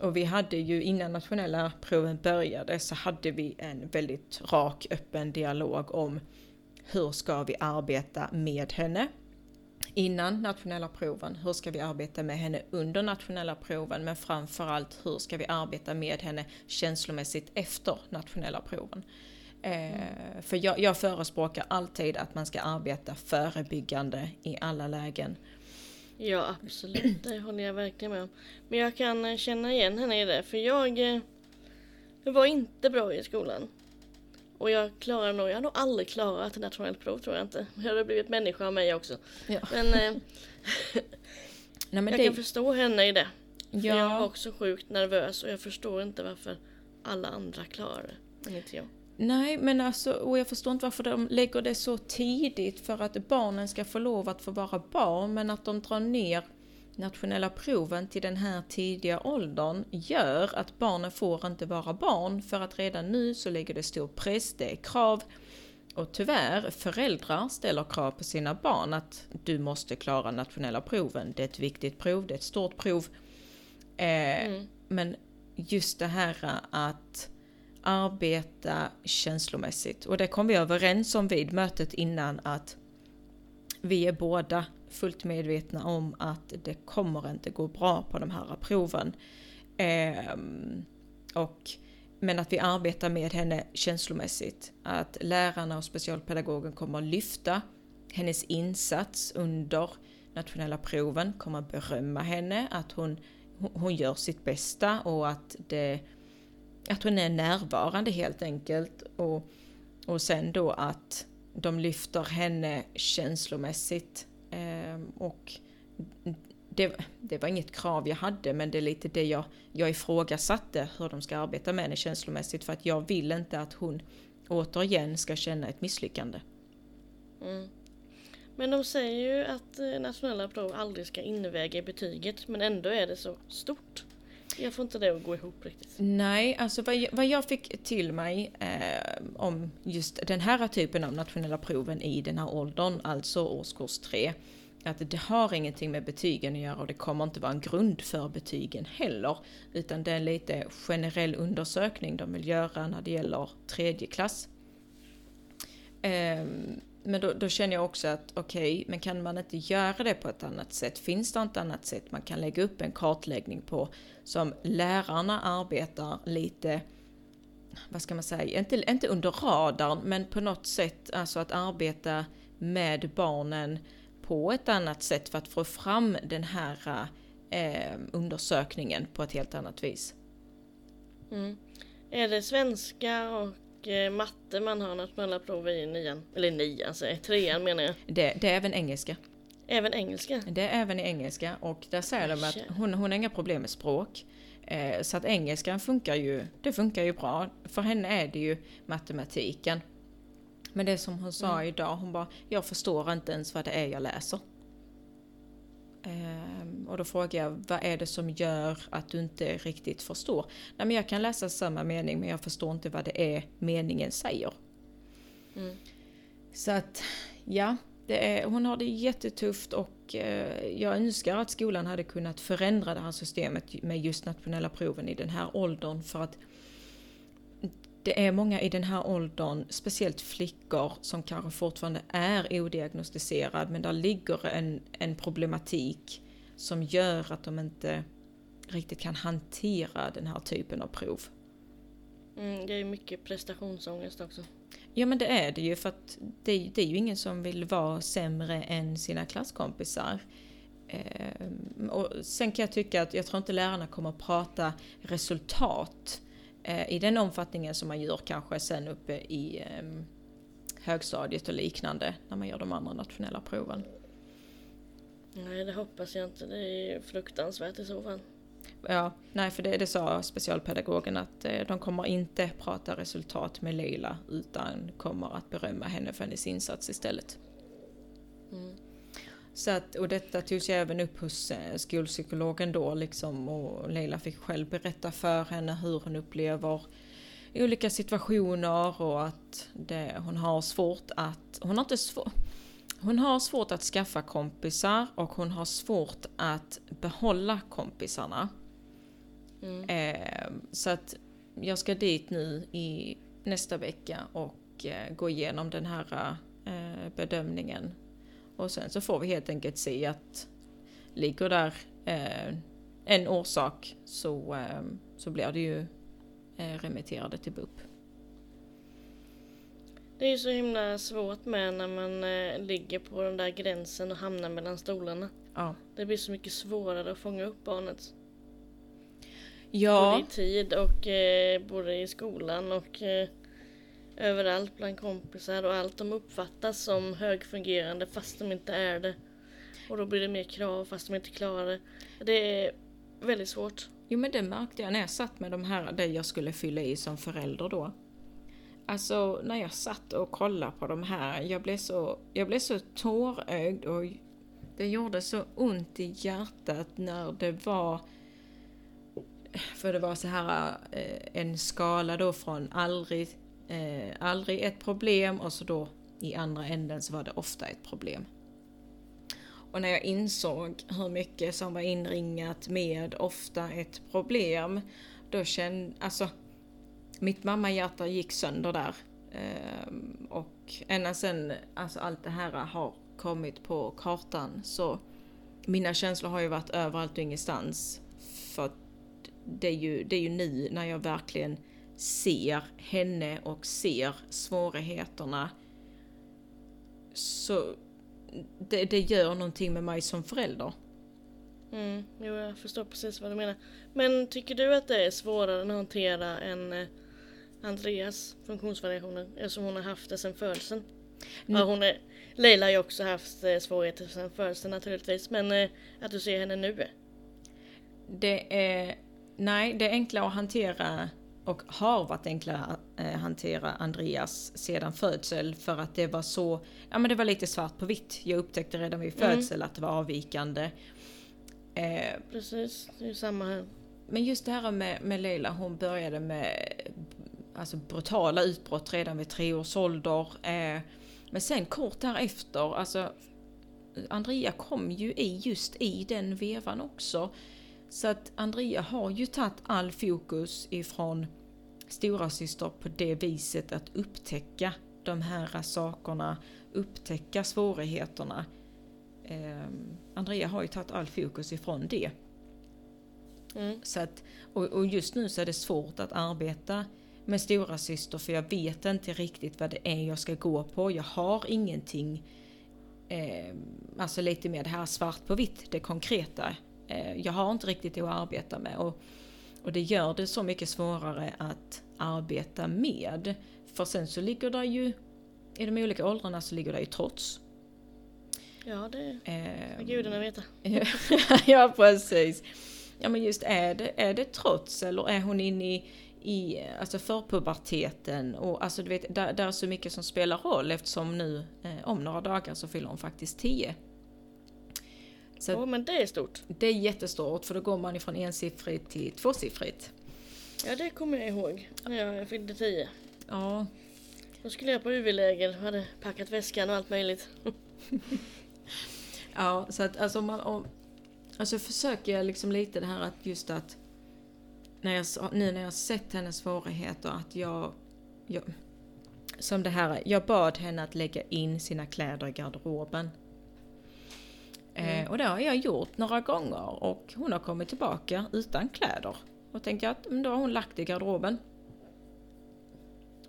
Och vi hade ju innan nationella proven började så hade vi en väldigt rak, öppen dialog om hur ska vi arbeta med henne innan nationella proven, hur ska vi arbeta med henne under nationella proven, men framförallt hur ska vi arbeta med henne känslomässigt efter nationella proven. Eh, för jag, jag förespråkar alltid att man ska arbeta förebyggande i alla lägen. Ja absolut, det håller jag verkligen med om. Men jag kan eh, känna igen henne i det för jag, eh, jag var inte bra i skolan. Och jag klarar nog, jag har nog aldrig klarat ett nationellt prov tror jag inte. Jag hade blivit människa av mig också. Ja. Men eh, Nej, men jag det, kan förstå henne i det. För jag var ja, också sjukt nervös och jag förstår inte varför alla andra klarar det. Men inte jag. nej, men alltså, och jag förstår inte varför de lägger det så tidigt för att barnen ska få lov att få vara barn, men att de drar ner nationella proven till den här tidiga åldern gör att barnen får inte vara barn för att redan nu så lägger det stor press, det är krav och tyvärr, föräldrar ställer krav på sina barn att du måste klara nationella proven. Det är ett viktigt prov, det är ett stort prov. Eh, Mm. Men just det här att arbeta känslomässigt. Och det kom vi överens om vid mötet innan att vi är båda fullt medvetna om att det kommer inte gå bra på de här proven. Eh, och, men att vi arbetar med henne känslomässigt. Att lärarna och specialpedagogen kommer lyfta hennes insats under nationella proven, kommer berömma henne, att hon, hon- hon gör sitt bästa och att, det, att hon är närvarande helt enkelt. Och, och sen då att de lyfter henne känslomässigt. Ehm, och det, det var inget krav jag hade men det är lite det jag, jag ifrågasatte hur de ska arbeta med henne känslomässigt för att jag vill inte att hon återigen ska känna ett misslyckande. Mm. Men de säger ju att eh, nationella prov aldrig ska inväga i betyget men ändå är det så stort. Jag får inte det att gå ihop riktigt. Nej, alltså vad jag, vad jag fick till mig eh, om just den här typen av nationella proven i den här åldern, alltså årskurs 3, att det har ingenting med betygen att göra och det kommer inte vara en grund för betygen heller, utan det är en lite generell undersökning de vill göra när det gäller tredje klass. Ehm, men då, då känner jag också att okej, men kan man inte göra det på ett annat sätt? Finns det inte annat sätt man kan lägga upp en kartläggning på som lärarna arbetar lite vad ska man säga, inte, inte under radarn men på något sätt alltså att arbeta med barnen på ett annat sätt för att få fram den här eh, undersökningen på ett helt annat vis. Mm. Är det svenska och matte man har nationella prov i nian? Eller nian, alltså trean menar jag. Det, det är även engelska. Även engelska? Det är även i engelska och där säger de att hon, hon har inga problem med språk. Eh, så att engelskan funkar ju, det funkar ju bra. För henne är det ju matematiken. Men det som hon sa mm. idag, hon bara, jag förstår inte ens vad det är jag läser. Um, och då frågar jag, vad är det som gör att du inte riktigt förstår? Nej men jag kan läsa samma mening men jag förstår inte vad det är meningen säger. Mm. Så att, ja, är, hon har det jättetufft och uh, jag önskar att skolan hade kunnat förändra det här systemet med just nationella proven i den här åldern för att det är många i den här åldern, speciellt flickor, som kanske fortfarande är odiagnostiserad men där ligger en, en problematik som gör att de inte riktigt kan hantera den här typen av prov. Mm, det är mycket prestationsångest också. Ja men det är det ju för att det, det är ju ingen som vill vara sämre än sina klasskompisar. Eh, och sen kan jag tycka att jag tror inte lärarna kommer att prata resultat i den omfattningen som man gör kanske sen uppe i ehm, högstadiet och liknande när man gör de andra nationella proven. Nej, det hoppas jag inte. Det är fruktansvärt i så fall. Ja, nej för det, det sa specialpedagogen att eh, de kommer inte prata resultat med Leila utan kommer att berömma henne för hennes insats istället. Mm. Så att, och detta togs även upp hos eh, skolpsykologen då liksom och Leila fick själv berätta för henne hur hon upplever olika situationer och att det, hon har svårt att, hon har inte svårt, hon har svårt att skaffa kompisar och hon har svårt att behålla kompisarna. Mm. Eh, så att jag ska dit nu i nästa vecka och eh, gå igenom den här eh, bedömningen och sen så får vi helt enkelt se att ligger där eh, en orsak så, eh, så blir det ju eh, remitterade till BUP. Det är ju så himla svårt med när man eh, ligger på den där gränsen och hamnar mellan stolarna. Ja. Det blir så mycket svårare att fånga upp barnet. Ja. Både i tid och eh, både i skolan och eh, överallt bland kompisar och allt de uppfattas som högfungerande fast de inte är det. Och då blir det mer krav fast de inte klarar det. Det är väldigt svårt. Jo men det märkte jag när jag satt med de här, det jag skulle fylla i som förälder då. Alltså när jag satt och kollade på de här, jag blev så, jag blev så tårögd och det gjorde så ont i hjärtat när det var för det var så här eh, en skala då från aldrig eh, aldrig ett problem och så då i andra änden så var det ofta ett problem. Och när jag insåg hur mycket som var inringat med ofta ett problem, då kände, alltså mitt mammahjärta gick sönder där. Eh, och ända sen alltså allt det här har kommit på kartan så mina känslor har ju varit överallt och ingenstans. För det är ju, det är ju nu när jag verkligen ser henne och ser svårigheterna så det, det gör någonting med mig som förälder. Mm, jo, jag förstår precis vad du menar. Men tycker du att det är svårare att hantera än eh, Andreas funktionsvariationer eftersom hon har haft det sedan födseln? Mm. Ja, hon är, Leila har ju också haft eh, svårigheter sedan födseln naturligtvis men eh, att du ser henne nu? Det är, nej, det är enklare att hantera och har varit enklare att eh, hantera Andreas sedan födsel för att det var så, ja men det var lite svart på vitt. Jag upptäckte redan vid mm. födsel mm. att det var avvikande. Eh, Precis, det är samma här. Men just det här med, med Leila, hon började med alltså brutala utbrott redan vid tre års ålder. Eh, men sen kort därefter, alltså Andrea kom ju i just i den vevan också. Så att Andrea har ju tagit all fokus ifrån stora syster på det viset att upptäcka de här sakerna, upptäcka svårigheterna. Eh, Andrea har ju tagit all fokus ifrån det. Mm. Så att, och, och, just nu så är det svårt att arbeta med stora syster för jag vet inte riktigt vad det är jag ska gå på. Jag har ingenting, eh, alltså lite mer det här svart på vitt, det konkreta. Eh, jag har inte riktigt det att arbeta med och, och det gör det så mycket svårare att arbeta med. För sen så ligger det ju, i de olika åldrarna så ligger det ju trots. Ja, det Eh, får gudarna veta. ja precis. Ja men just är det, är det trots eller är hon inne i, i alltså förpuberteten och alltså du vet, där, där är så mycket som spelar roll eftersom nu eh, om några dagar så fyller hon faktiskt 10. Så Åh, men det är stort. det är jättestort för då går man ifrån ensiffrigt till tvåsiffrigt. Ja, det kommer jag ihåg när jag fyllde tio. Ja, Då skulle jag på UV-läger och hade packat väskan och allt möjligt. Ja, så att alltså, man, om, alltså försöker jag liksom lite det här att just att när jag, nu när jag sett hennes svårigheter att jag, jag som det här, jag bad henne att lägga in sina kläder i garderoben. Eh, och det har jag gjort några gånger och hon har kommit tillbaka utan kläder. Och tänkte jag att då har hon lagt i garderoben.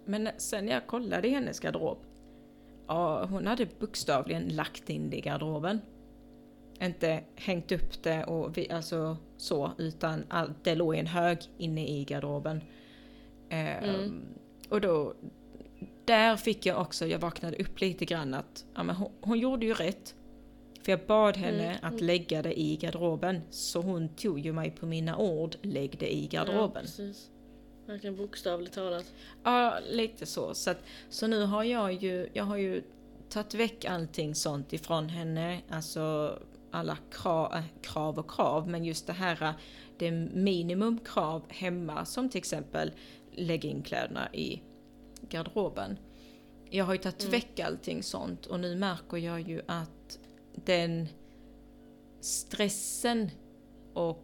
Men sen jag kollade i hennes garderob Ja, hon hade bokstavligen lagt in det i garderoben. Inte hängt upp det och vi, alltså så, utan all, det låg i en hög inne i garderoben. Ehm, Mm. Och då, där fick jag också, jag vaknade upp lite grann att ja, men hon, hon gjorde ju rätt. För jag bad henne Mm. att lägga det i garderoben. Så hon tog ju mig på mina ord, lägg det i Ja, garderoben. precis. Verkligen bokstavligt talat. Ja, lite så. Så, att, så nu har jag ju, jag har ju tagit väck allting sånt ifrån henne. Alltså alla krav, äh, krav och krav, men just det här, äh, det minimumkrav hemma, som till exempel lägga in kläderna i garderoben. Jag har ju tagit Mm. väck allting sånt och nu märker jag ju att den stressen och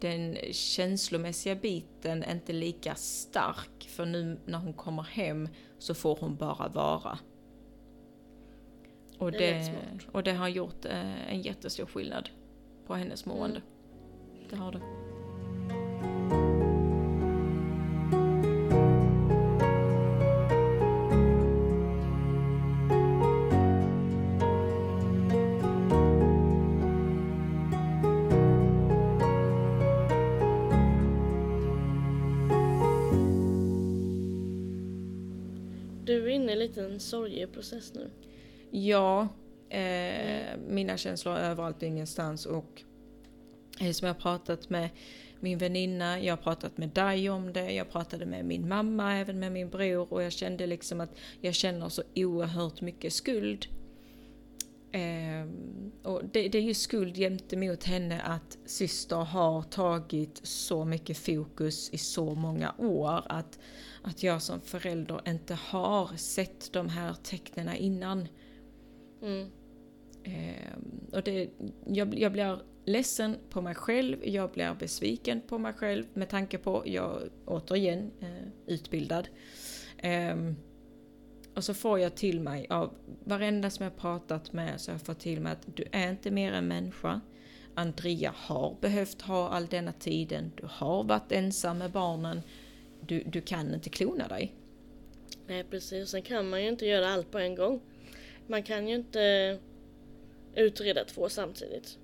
den känslomässiga biten inte lika stark för nu när hon kommer hem så får hon bara vara. Och Det det, och det har gjort eh, en jättestor skillnad på hennes mående. Mm. Det har det. En sorgeprocess nu. Ja, eh, mina känslor är överallt och ingenstans och eh, som jag har pratat med min väninna, jag har pratat med dig om det, jag pratade med min mamma, även med min bror och jag kände liksom att jag känner så oerhört mycket skuld. Eh, och det, det är ju skuld gentemot henne att syster har tagit så mycket fokus i så många år att, att jag som förälder inte har sett de här tecknen innan. Mm. Ehm, och det, jag, jag blir ledsen på mig själv, jag blir besviken på mig själv med tanke på, jag återigen eh, utbildad. Ehm, och så får jag till mig av varenda som jag pratat med så jag fått till mig att du är inte mer än människa. Andrea har behövt ha all denna tiden, du har varit ensam med barnen, du, du kan inte klona dig. Nej precis, sen kan man ju inte göra allt på en gång. Man kan ju inte utreda två samtidigt.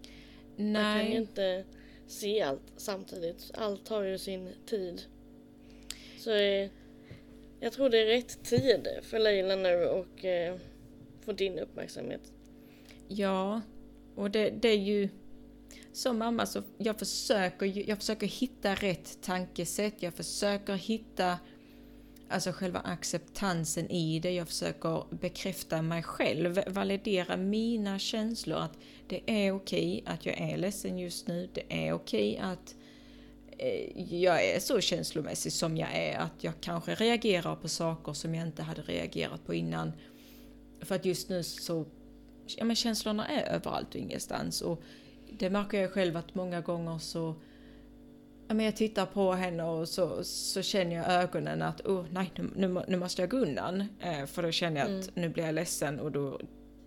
Man kan ju Nej, inte se allt samtidigt. Allt har ju sin tid. Så eh, jag tror det är rätt tid för Leila nu och eh, få din uppmärksamhet. Ja, och det, det är ju som mamma så jag försöker, jag försöker hitta rätt tankesätt, jag försöker hitta alltså själva acceptansen i det, jag försöker bekräfta mig själv, validera mina känslor att det är okej att jag är ledsen just nu, det är okej att jag är så känslomässig som jag är, att jag kanske reagerar på saker som jag inte hade reagerat på innan. För att just nu så ja, men känslorna är överallt och ingenstans. Och det märker jag själv att många gånger så ja, men jag tittar på henne och så, så känner jag ögonen att oh, nej, nu, nu, må- nu måste jag gå undan. Eh, för då känner jag att nu blir jag ledsen och då,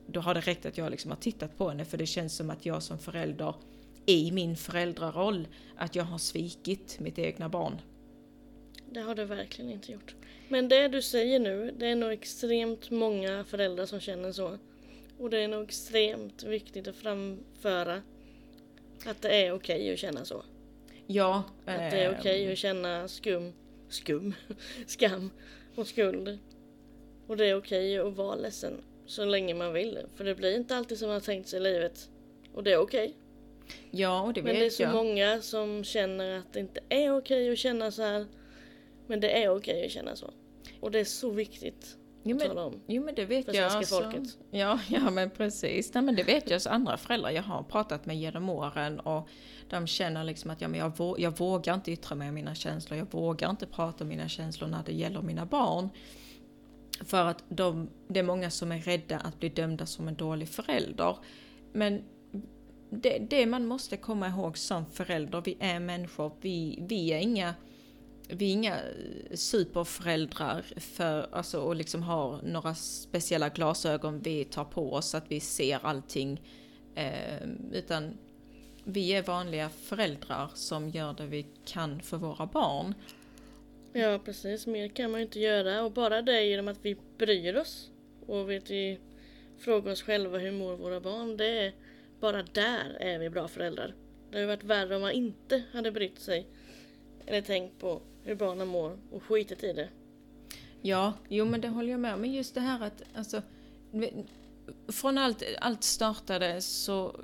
då har det räckt att jag liksom har tittat på henne för det känns som att jag som förälder i min föräldraroll att jag har svikit mitt egna barn. det har det verkligen inte gjort. Men det du säger nu, det är nog extremt många föräldrar som känner så. Och det är nog extremt viktigt att framföra att det är okej okay att känna så. Ja. Att det är okej okay att känna skum, skum, skam och skuld. Och det är okej okay att vara ledsen så länge man vill. För det blir inte alltid som man har tänkt sig i livet. Och det är okej. Ja, och det vet jag. Men det är så jag. många som känner att det inte är okej att känna så här. Men det är okej att känna så. Och det är så viktigt Jo men, tala om jo men det vet för jag. svenska Alltså, folket. ja, ja men precis. Nej men det vet jag så andra föräldrar jag har pratat med genom åren och de känner liksom att ja, men jag, vå jag vågar inte yttra mig om mina känslor, jag vågar inte prata om mina känslor när det gäller mina barn. För att de, det är många som är rädda att bli dömda som en dålig förälder. Men det, det man måste komma ihåg som förälder, vi är människor, vi, vi är inga vi är inga eh, superföräldrar för, alltså, och liksom har några speciella glasögon vi tar på oss, att vi ser allting. Eh, utan vi är vanliga föräldrar som gör det vi kan för våra barn. Ja precis, mer kan man ju inte göra och bara det genom att vi bryr oss och vet vi frågar oss själva hur mår våra barn. Det är bara där är vi bra föräldrar. Det hade varit värre om man inte hade brytt sig eller tänkt på hur barnen mår och skitit i det. Ja, jo men det håller jag med om. Men just det här att alltså, från allt, allt startade så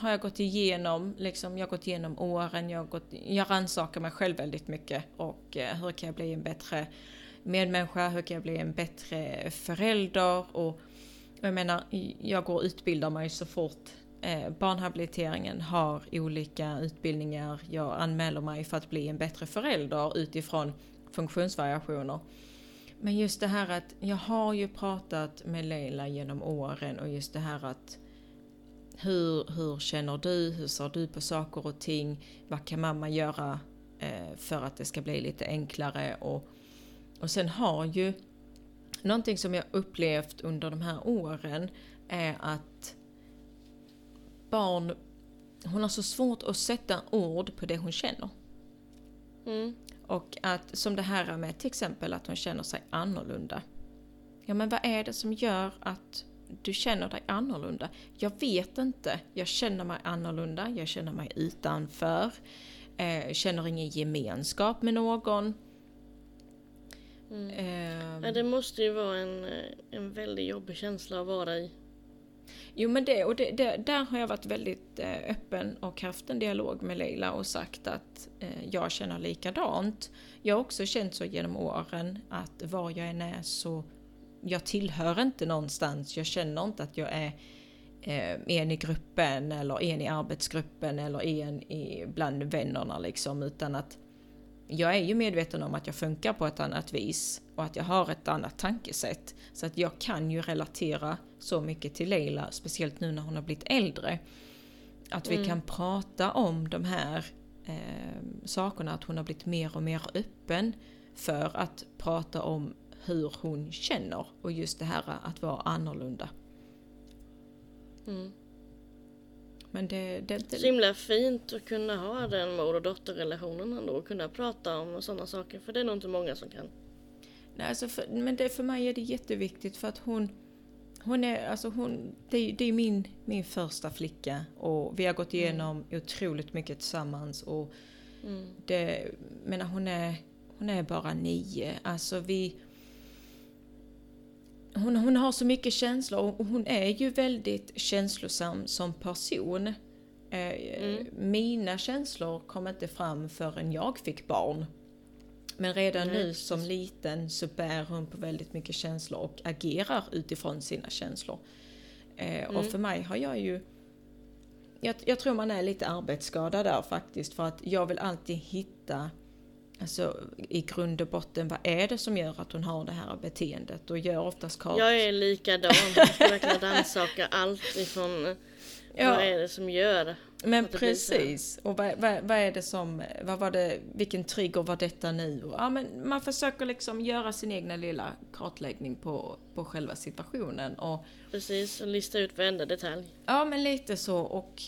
har jag gått igenom, liksom, jag har gått igenom åren, jag, har gått, jag rannsakar mig själv väldigt mycket och eh, hur kan jag bli en bättre medmänniska, hur kan jag bli en bättre förälder och jag menar, jag går och utbildar mig så fort eh, barnhabiliteringen har olika utbildningar. Jag anmäler mig för att bli en bättre förälder utifrån funktionsvariationer. Men just det här att jag har ju pratat med Leila genom åren och just det här att hur, hur känner du? Hur ser du på saker och ting? Vad kan mamma göra eh, för att det ska bli lite enklare? Och, och sen har ju någonting som jag upplevt under de här åren är att barn, hon har så svårt att sätta ord på det hon känner. Mm. Och att, som det här med till exempel att hon känner sig annorlunda. Ja men vad är det som gör att du känner dig annorlunda? Jag vet inte. Jag känner mig annorlunda, jag känner mig utanför. Eh, känner ingen gemenskap med någon. Mm. Eh, ja, det måste ju vara en, en väldigt jobbig känsla att vara i. Jo men det, och det, det, där har jag varit väldigt eh, öppen och haft en dialog med Leila och sagt att eh, jag känner likadant. Jag har också känt så genom åren att var jag än är så jag tillhör inte någonstans, jag känner inte att jag är eh, en i gruppen eller en i arbetsgruppen eller en i, bland vännerna liksom utan att jag är ju medveten om att jag funkar på ett annat vis och att jag har ett annat tankesätt. Så att jag kan ju relatera så mycket till Leila, speciellt nu när hon har blivit äldre. Att vi mm. kan prata om de här eh, sakerna, att hon har blivit mer och mer öppen för att prata om hur hon känner och just det här att vara annorlunda. Mm. Men det, det, det... Så himla fint att kunna ha den mor och dotterrelationen ändå och kunna prata om sådana saker för det är nog inte många som kan. Nej, alltså för, men det, för mig är det jätteviktigt för att hon hon är, alltså hon, det, är, det är min, min första flicka och vi har gått igenom mm. otroligt mycket tillsammans och mm. det, men hon är, hon är bara nio. Alltså vi, hon, hon har så mycket känslor och hon är ju väldigt känslosam som person. Eh, mm. Mina känslor kom inte fram förrän jag fick barn. Men redan Nej, nu som liten så bär hon på väldigt mycket känslor och agerar utifrån sina känslor. Eh, mm. Och för mig har jag ju jag, jag, tror man är lite arbetsskadad där faktiskt för att jag vill alltid hitta Alltså i grund och botten, vad är det som gör att hon har det här beteendet? Och gör oftast kart. Jag är likadan. Jag ska verkligen rannsaka allt ifrån ja. vad är det som gör Men precis. Och vad, vad, vad, är det som, vad var det, vilken trigger var detta nu? Och, ja, men man försöker liksom göra sin egna lilla kartläggning på, på själva situationen. Och, precis, och lista ut varenda detalj. Ja men lite så och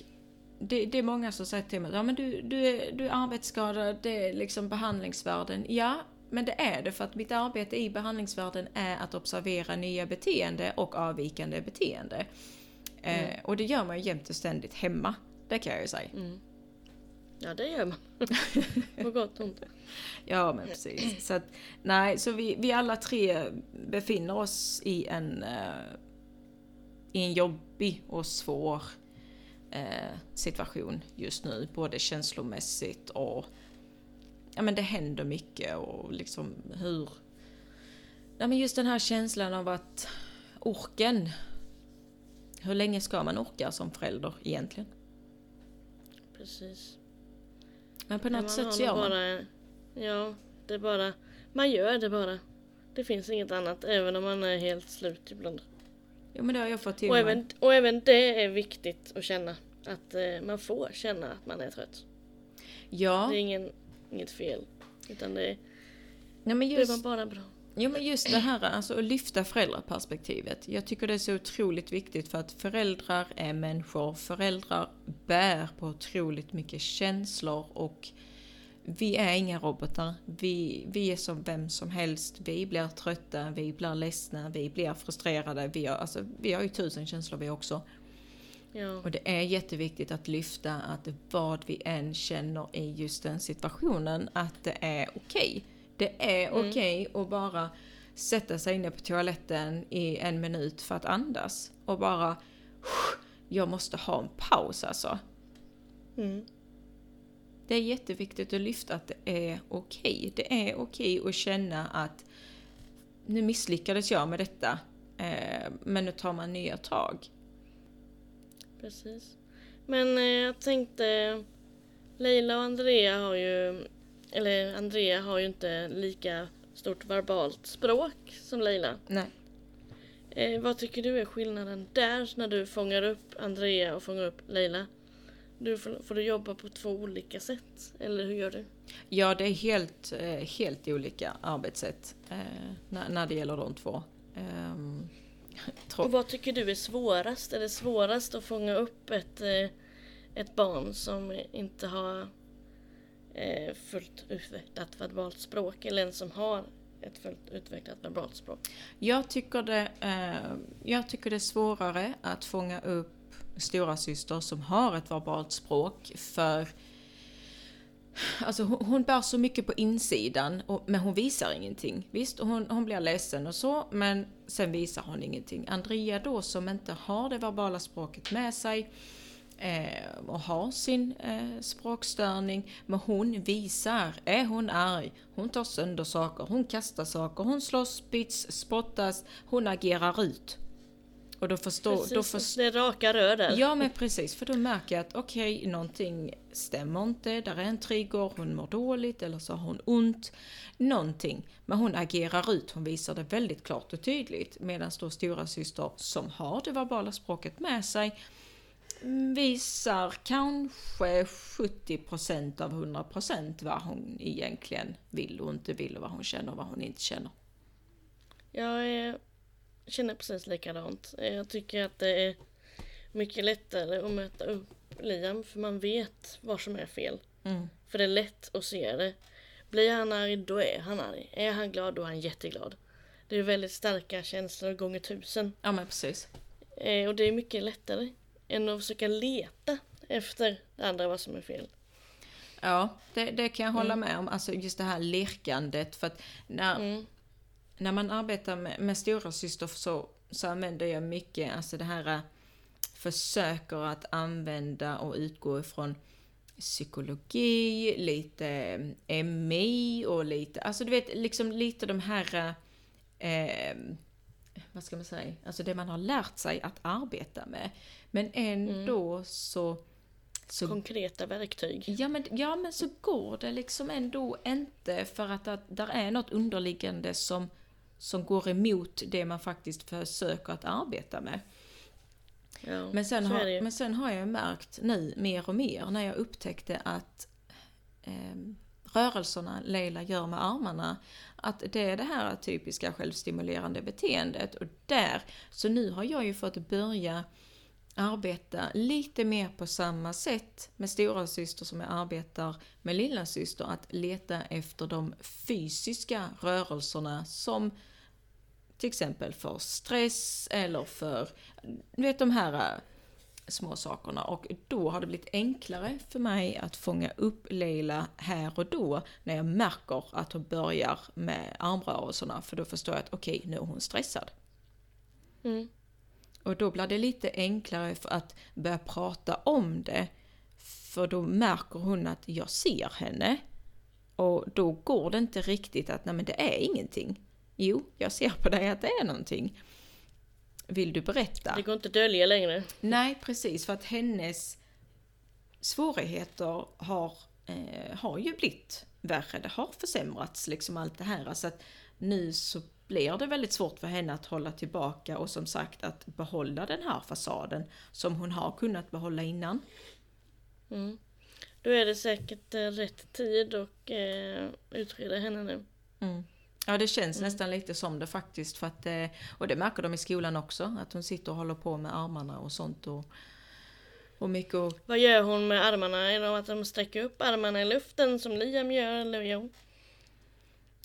det, det, är många som säger till mig ja, men du, du, är, du är arbetsskadad, det är liksom behandlingsvärden. Ja, men det är det för att mitt arbete i behandlingsvärlden är att observera nya beteende och avvikande beteende. Eh, Mm. och det gör man ju jämt och ständigt hemma. Det kan jag ju säga. Mm. Ja, det gör man. På gott och ont. Ja men precis. Så att, nej, så vi, vi alla tre befinner oss i en, eh, i en jobbig och svår eh, situation just nu. Både känslomässigt och ja men det händer mycket och liksom hur... Ja men just den här känslan av att orken. Hur länge ska man orka som förälder egentligen? Precis. Men på något sätt så gör man. bara, Ja, det är bara... Man gör det bara. Det finns inget annat, även om man är helt slut ibland. Jo men det har jag fått till Och även, och även det är viktigt att känna. Att eh, man får känna att man är trött. Ja, Det är ingen, inget fel. Utan det, ja men det just... var bara bra. Jo men just det här alltså att lyfta föräldraperspektivet. Jag tycker det är så otroligt viktigt för att föräldrar är människor. Föräldrar bär på otroligt mycket känslor och vi är inga robotar. Vi, vi är som vem som helst. Vi blir trötta, vi blir ledsna, vi blir frustrerade. Vi har, alltså, vi har ju tusen känslor vi också. Ja, Och det är jätteviktigt att lyfta att vad vi än känner i just den situationen, att det är okej. Det är Mm. okej att bara sätta sig inne på toaletten i en minut för att andas. Och bara, jag måste ha en paus alltså. mm, Det är jätteviktigt att lyfta att det är okej. Det är okej att känna att nu misslyckades jag med detta, eh, men nu tar man nya tag. precis. Men eh, jag tänkte... Leila och Andrea har ju... Eller Andrea har ju inte lika stort verbalt språk som Leila. Nej. Eh, vad tycker du är skillnaden där när du fångar upp Andrea och fångar upp Leila? Du får, får du jobba på två olika sätt? Eller hur gör du? Ja, det är helt, eh, helt olika arbetssätt eh, när, när det gäller de två. Ehm, Och vad tycker du är svårast? Är det svårast att fånga upp ett, eh, ett barn som inte har fullt utvecklat verbalt språk eller en som har ett fullt utvecklat verbalt språk? jag, tycker det, jag tycker det är svårare att fånga upp stora syster som har ett verbalt språk för Alltså hon, hon bär så mycket på insidan, och, men hon visar ingenting. Visst, hon, hon blir ledsen och så, men sen visar hon ingenting. Andrea då som inte har det verbala språket med sig eh, och har sin eh, språkstörning, men hon visar. Är hon arg, hon tar sönder saker, hon kastar saker, hon slåss, bits, spottas, hon agerar ut. Och då förstår... Precis, Då förstår det är raka rör där. Ja men precis, för då märker jag att okej, någonting stämmer inte, där är en trigger, hon mår dåligt eller så har hon ont. Någonting. Men hon agerar ut, hon visar det väldigt klart och tydligt. Medan då stora syster som har det verbala språket med sig visar kanske 70% av 100% vad hon egentligen vill och inte vill och vad hon känner och vad hon inte känner. Jag eh, känner precis likadant. Eh, Jag tycker att det är mycket lättare att möta upp Liam för man vet vad som är fel. Mm. För det är lätt att se det. Blir han arg, då är han arg. Är han glad, då är han jätteglad. Det är väldigt starka känslor gånger tusen. Ja men precis. Eh, och det är mycket lättare än att försöka leta efter det andra vad som är fel. Ja, det, det kan jag hålla med om. Alltså just det här lirkandet. För att när, Mm. När man arbetar med, med stora syster så, så använder jag mycket, alltså det här äh, försöker att använda och utgå ifrån psykologi, lite äh, MI och lite, alltså du vet liksom lite de här, eh, vad ska man säga, alltså det man har lärt sig att arbeta med. Men ändå så, så Konkreta verktyg. Ja men, ja men så går det liksom ändå inte för att, att där är något underliggande som, som går emot det man faktiskt försöker att arbeta med. Ja, Men sen, har, men sen har jag märkt nu mer och mer när jag upptäckte att eh, rörelserna Leila gör med armarna, att det är det här typiska självstimulerande beteendet. Och där, så nu har jag ju fått börja arbeta lite mer på samma sätt med stora syster som jag arbetar med lilla syster att leta efter de fysiska rörelserna som till exempel för stress eller för, du vet de här äh, små sakerna. Och då har det blivit enklare för mig att fånga upp Leila här och då när jag märker att hon börjar med armrörelserna. För då förstår jag att okej, okay, nu är hon stressad. Mm. Och då blir det lite enklare för att börja prata om det. För då märker hon att jag ser henne. Och då går det inte riktigt att, nej men det är ingenting. Jo, jag ser på dig att det är någonting. Vill du berätta? Det går inte att dölja längre. Nej, precis. För att hennes svårigheter har, eh, har ju blivit värre. Det har försämrats liksom allt det här. Så att nu så blir det väldigt svårt för henne att hålla tillbaka och som sagt att behålla den här fasaden som hon har kunnat behålla innan. Mm. Då är det säkert eh, rätt tid att eh, utreda henne nu. Mm. Ja det känns mm. nästan lite som det faktiskt. För att, eh, och det märker de i skolan också, att hon sitter och håller på med armarna och sånt. Och, och mycket och... Vad gör hon med armarna? Är det att de sträcker upp armarna i luften som Liam gör? Eller jo?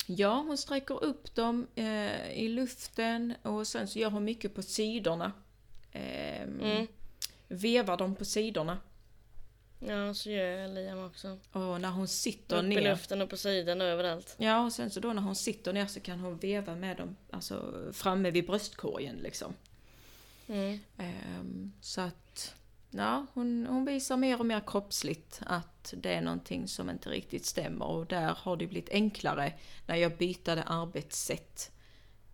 Ja, hon sträcker upp dem eh, i luften och sen så gör hon mycket på sidorna. Eh, mm. Vevar dem på sidorna. Ja, så gör Liam också. Och när hon sitter upp ner. I luften och på sidan och överallt. Ja, och sen så då när hon sitter ner så kan hon veva med dem, alltså framme vid bröstkorgen liksom. Mm. Um, så att, ja, hon, hon visar mer och mer kroppsligt att det är någonting som inte riktigt stämmer och där har det blivit enklare när jag bytade arbetssätt.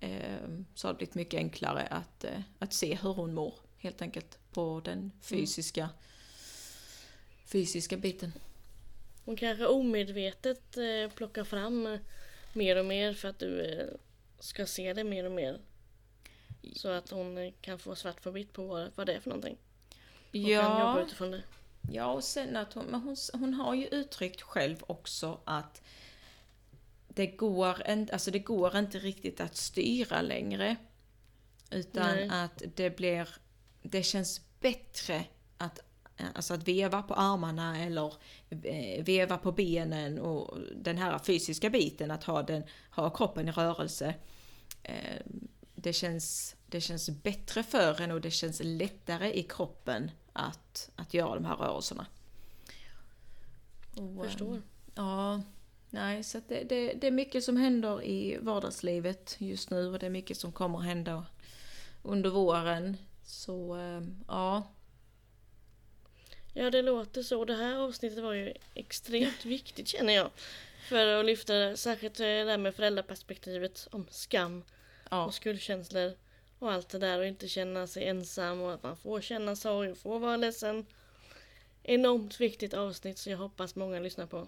Um, så har det blivit mycket enklare att, uh, att se hur hon mår helt enkelt på den mm. fysiska mm fysiska biten. Hon kanske omedvetet eh, plockar fram eh, mer och mer för att du eh, ska se det mer och mer. Så att hon kan få svart på vitt på vad, vad det är för någonting. Hon ja. kan jobba utifrån det. Ja, och sen att hon, men hon, hon har ju uttryckt själv också att det går, en, alltså det går inte riktigt att styra längre. Utan Nej. att det blir, det känns bättre att alltså att veva på armarna eller eh, veva på benen och den här fysiska biten, att ha, den, ha kroppen i rörelse. Eh, det känns, det känns bättre för en och det känns lättare i kroppen att, att göra de här rörelserna. Och, Förstår. Ja, nej, så det, det, det är mycket som händer i vardagslivet just nu och det är mycket som kommer hända under våren. Så ja, Ja, det låter så. Det här avsnittet var ju extremt viktigt känner jag. För att lyfta särskilt det där med föräldraperspektivet om skam ja. och skuldkänslor och allt det där och inte känna sig ensam och att man får känna sorg och får vara ledsen. Enormt viktigt avsnitt så jag hoppas många lyssnar på.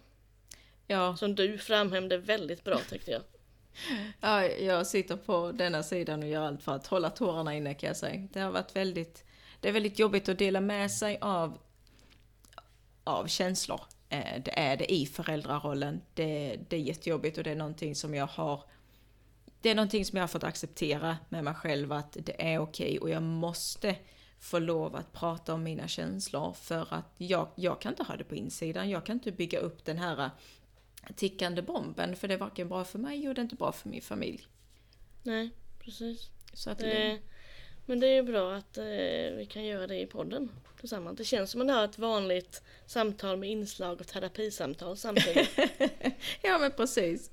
Ja. Som du framhävde väldigt bra tyckte jag. Ja, jag sitter på denna sidan och gör allt för att hålla tårarna inne kan jag säga. Det har varit väldigt, det är väldigt jobbigt att dela med sig av av känslor. Eh, det är det i föräldrarollen. Det, det är jättejobbigt och det är någonting som jag har det är någonting som jag har fått acceptera med mig själv att det är okej okay och jag måste få lov att prata om mina känslor för att jag, jag kan inte ha det på insidan. Jag kan inte bygga upp den här tickande bomben för det är varken bra för mig och det är inte bra för min familj. Nej, precis. Så att det, men det är bra att eh, vi kan göra det i podden tillsammans. Det känns som att man har ett vanligt samtal med inslag av terapisamtal samtidigt. ja men precis.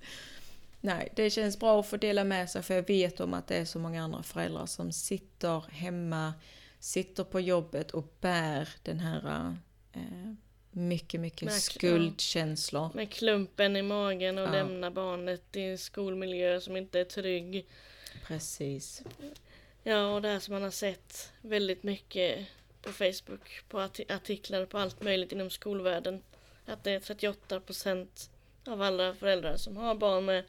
Nej, det känns bra att få dela med sig för jag vet om att det är så många andra föräldrar som sitter hemma, sitter på jobbet och bär den här eh, mycket, mycket med, skuldkänslor. Med klumpen i magen och ja. lämna barnet i en skolmiljö som inte är trygg. Precis. Ja, och det här som man har sett väldigt mycket på Facebook, på artiklar, på allt möjligt inom skolvärlden. Att det är 38 procent av alla föräldrar som har barn med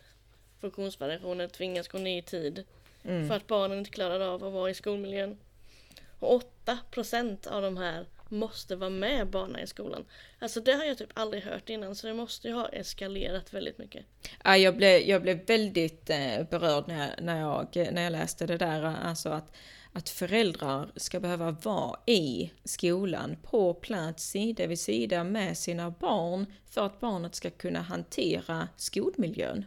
funktionsvariationer tvingas gå ner i tid. Mm. För att barnen inte klarar av att vara i skolmiljön. Och 8 procent av de här måste vara med barnen i skolan. Alltså det har jag typ aldrig hört innan så det måste ju ha eskalerat väldigt mycket. Ja, jag, blev, jag blev väldigt eh, berörd när jag, när, jag, när jag läste det där, alltså att, att föräldrar ska behöva vara i skolan på plats sida vid sida med sina barn för att barnet ska kunna hantera skolmiljön.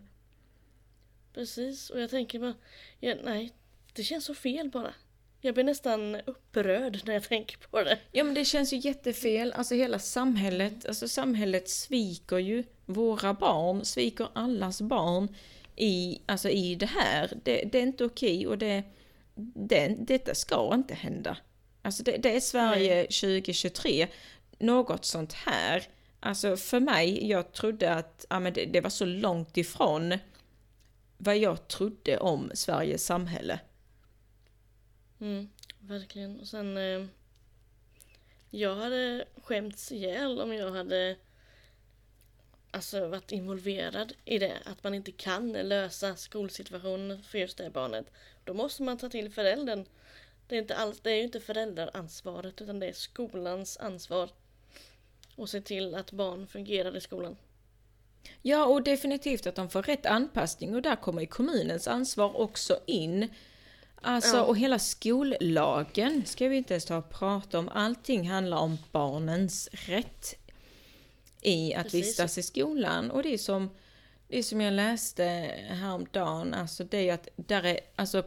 Precis, och jag tänker bara, ja, nej, det känns så fel bara. Jag blir nästan upprörd när jag tänker på det. Ja men det känns ju jättefel, alltså hela samhället, alltså samhället sviker ju våra barn, sviker allas barn i, alltså i det här. Det, det är inte okej och det, det, detta ska inte hända. Alltså det, det är Sverige Nej. 2023, något sånt här. Alltså för mig, jag trodde att ja, men det, det var så långt ifrån vad jag trodde om Sveriges samhälle. Mm, verkligen. Och sen... Eh, jag hade skämts ihjäl om jag hade alltså varit involverad i det. Att man inte kan lösa skolsituationen för just det barnet. Då måste man ta till föräldern. Det är, inte alls, det är ju inte föräldraransvaret utan det är skolans ansvar. Och se till att barn fungerar i skolan. Ja, och definitivt att de får rätt anpassning och där kommer ju kommunens ansvar också in. Alltså, ja. och hela skollagen ska vi inte ens ta och prata om. Allting handlar om barnens rätt i att Precis. vistas i skolan. Och det är som, det är som jag läste häromdagen, alltså det är att där är, alltså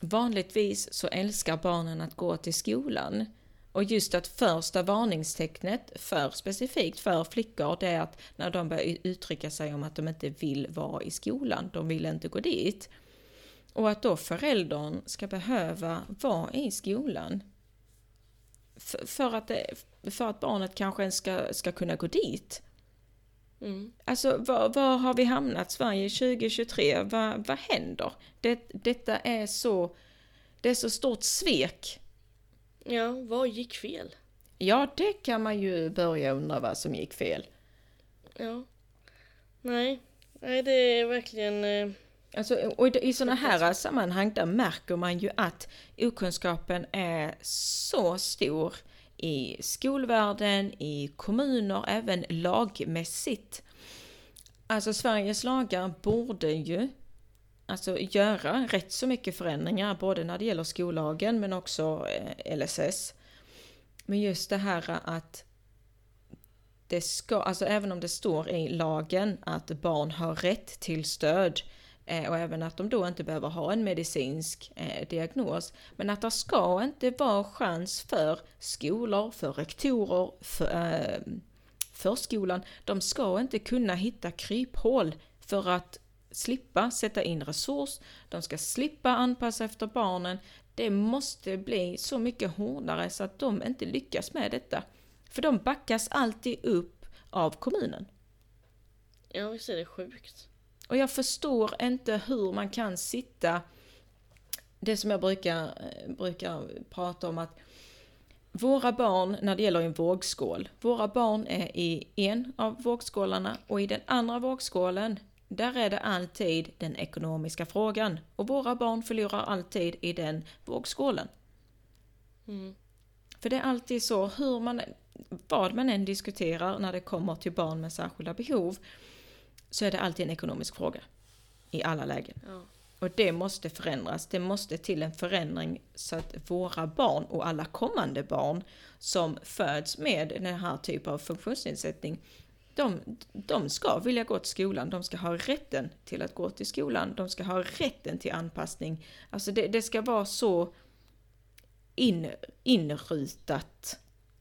vanligtvis så älskar barnen att gå till skolan. Och just att första varningstecknet för specifikt för flickor det är att när de börjar uttrycka sig om att de inte vill vara i skolan, de vill inte gå dit. Och att då föräldern ska behöva vara i skolan för, för att, det, för att barnet kanske ska, ska kunna gå dit. Mm. Alltså var, var, har vi hamnat Sverige 2023? Vad, vad händer? Det, detta är så, det är så stort svek. Ja, vad gick fel? Ja, det kan man ju börja undra vad som gick fel. Ja. Nej, nej det är verkligen... Alltså, och i sådana här sammanhang där märker man ju att okunskapen är så stor i skolvärlden, i kommuner, även lagmässigt. Alltså Sveriges lagar borde ju alltså göra rätt så mycket förändringar, både när det gäller skollagen men också eh, LSS. Men just det här att det ska, alltså även om det står i lagen att barn har rätt till stöd Eh, och även att de då inte behöver ha en medicinsk eh, diagnos. Men att det ska inte vara chans för skolor, för rektorer, för eh, förskolan. De ska inte kunna hitta kryphål för att slippa sätta in resurs, de ska slippa anpassa efter barnen. Det måste bli så mycket hårdare så att de inte lyckas med detta. För de backas alltid upp av kommunen. Ja, visst är det sjukt. Och jag förstår inte hur man kan sitta, det som jag brukar, brukar prata om att våra barn, när det gäller en vågskål, våra barn är i en av vågskålarna och i den andra vågskålen, där är det alltid den ekonomiska frågan. Och våra barn förlorar alltid i den vågskålen. Mm. För det är alltid så, hur man, vad man än diskuterar när det kommer till barn med särskilda behov, så är det alltid en ekonomisk fråga. I alla lägen. Ja. Och det måste förändras. Det måste till en förändring så att våra barn och alla kommande barn som föds med den här typen av funktionsnedsättning, de, de ska vilja gå till skolan, de ska ha rätten till att gå till skolan, de ska ha rätten till anpassning. Alltså det, det ska vara så in, inrutat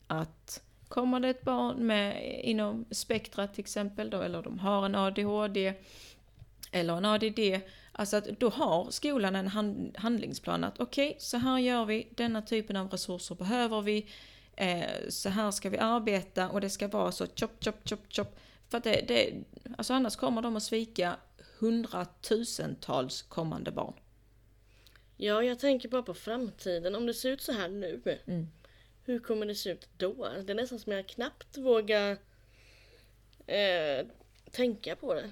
att Kommer det ett barn med inom spektrat till exempel då, eller de har en ADHD eller en ADD, alltså att då har skolan en hand, handlingsplan att okej, okay, så här gör vi, denna typen av resurser behöver vi, eh, så här ska vi arbeta och det ska vara så chop, chop, chop, chop. För att det, det, alltså annars kommer de att svika hundratusentals kommande barn. Ja, jag tänker bara på framtiden. Om det ser ut så här nu, mm. Hur kommer det se ut då? Det är nästan som jag knappt vågar eh, tänka på det.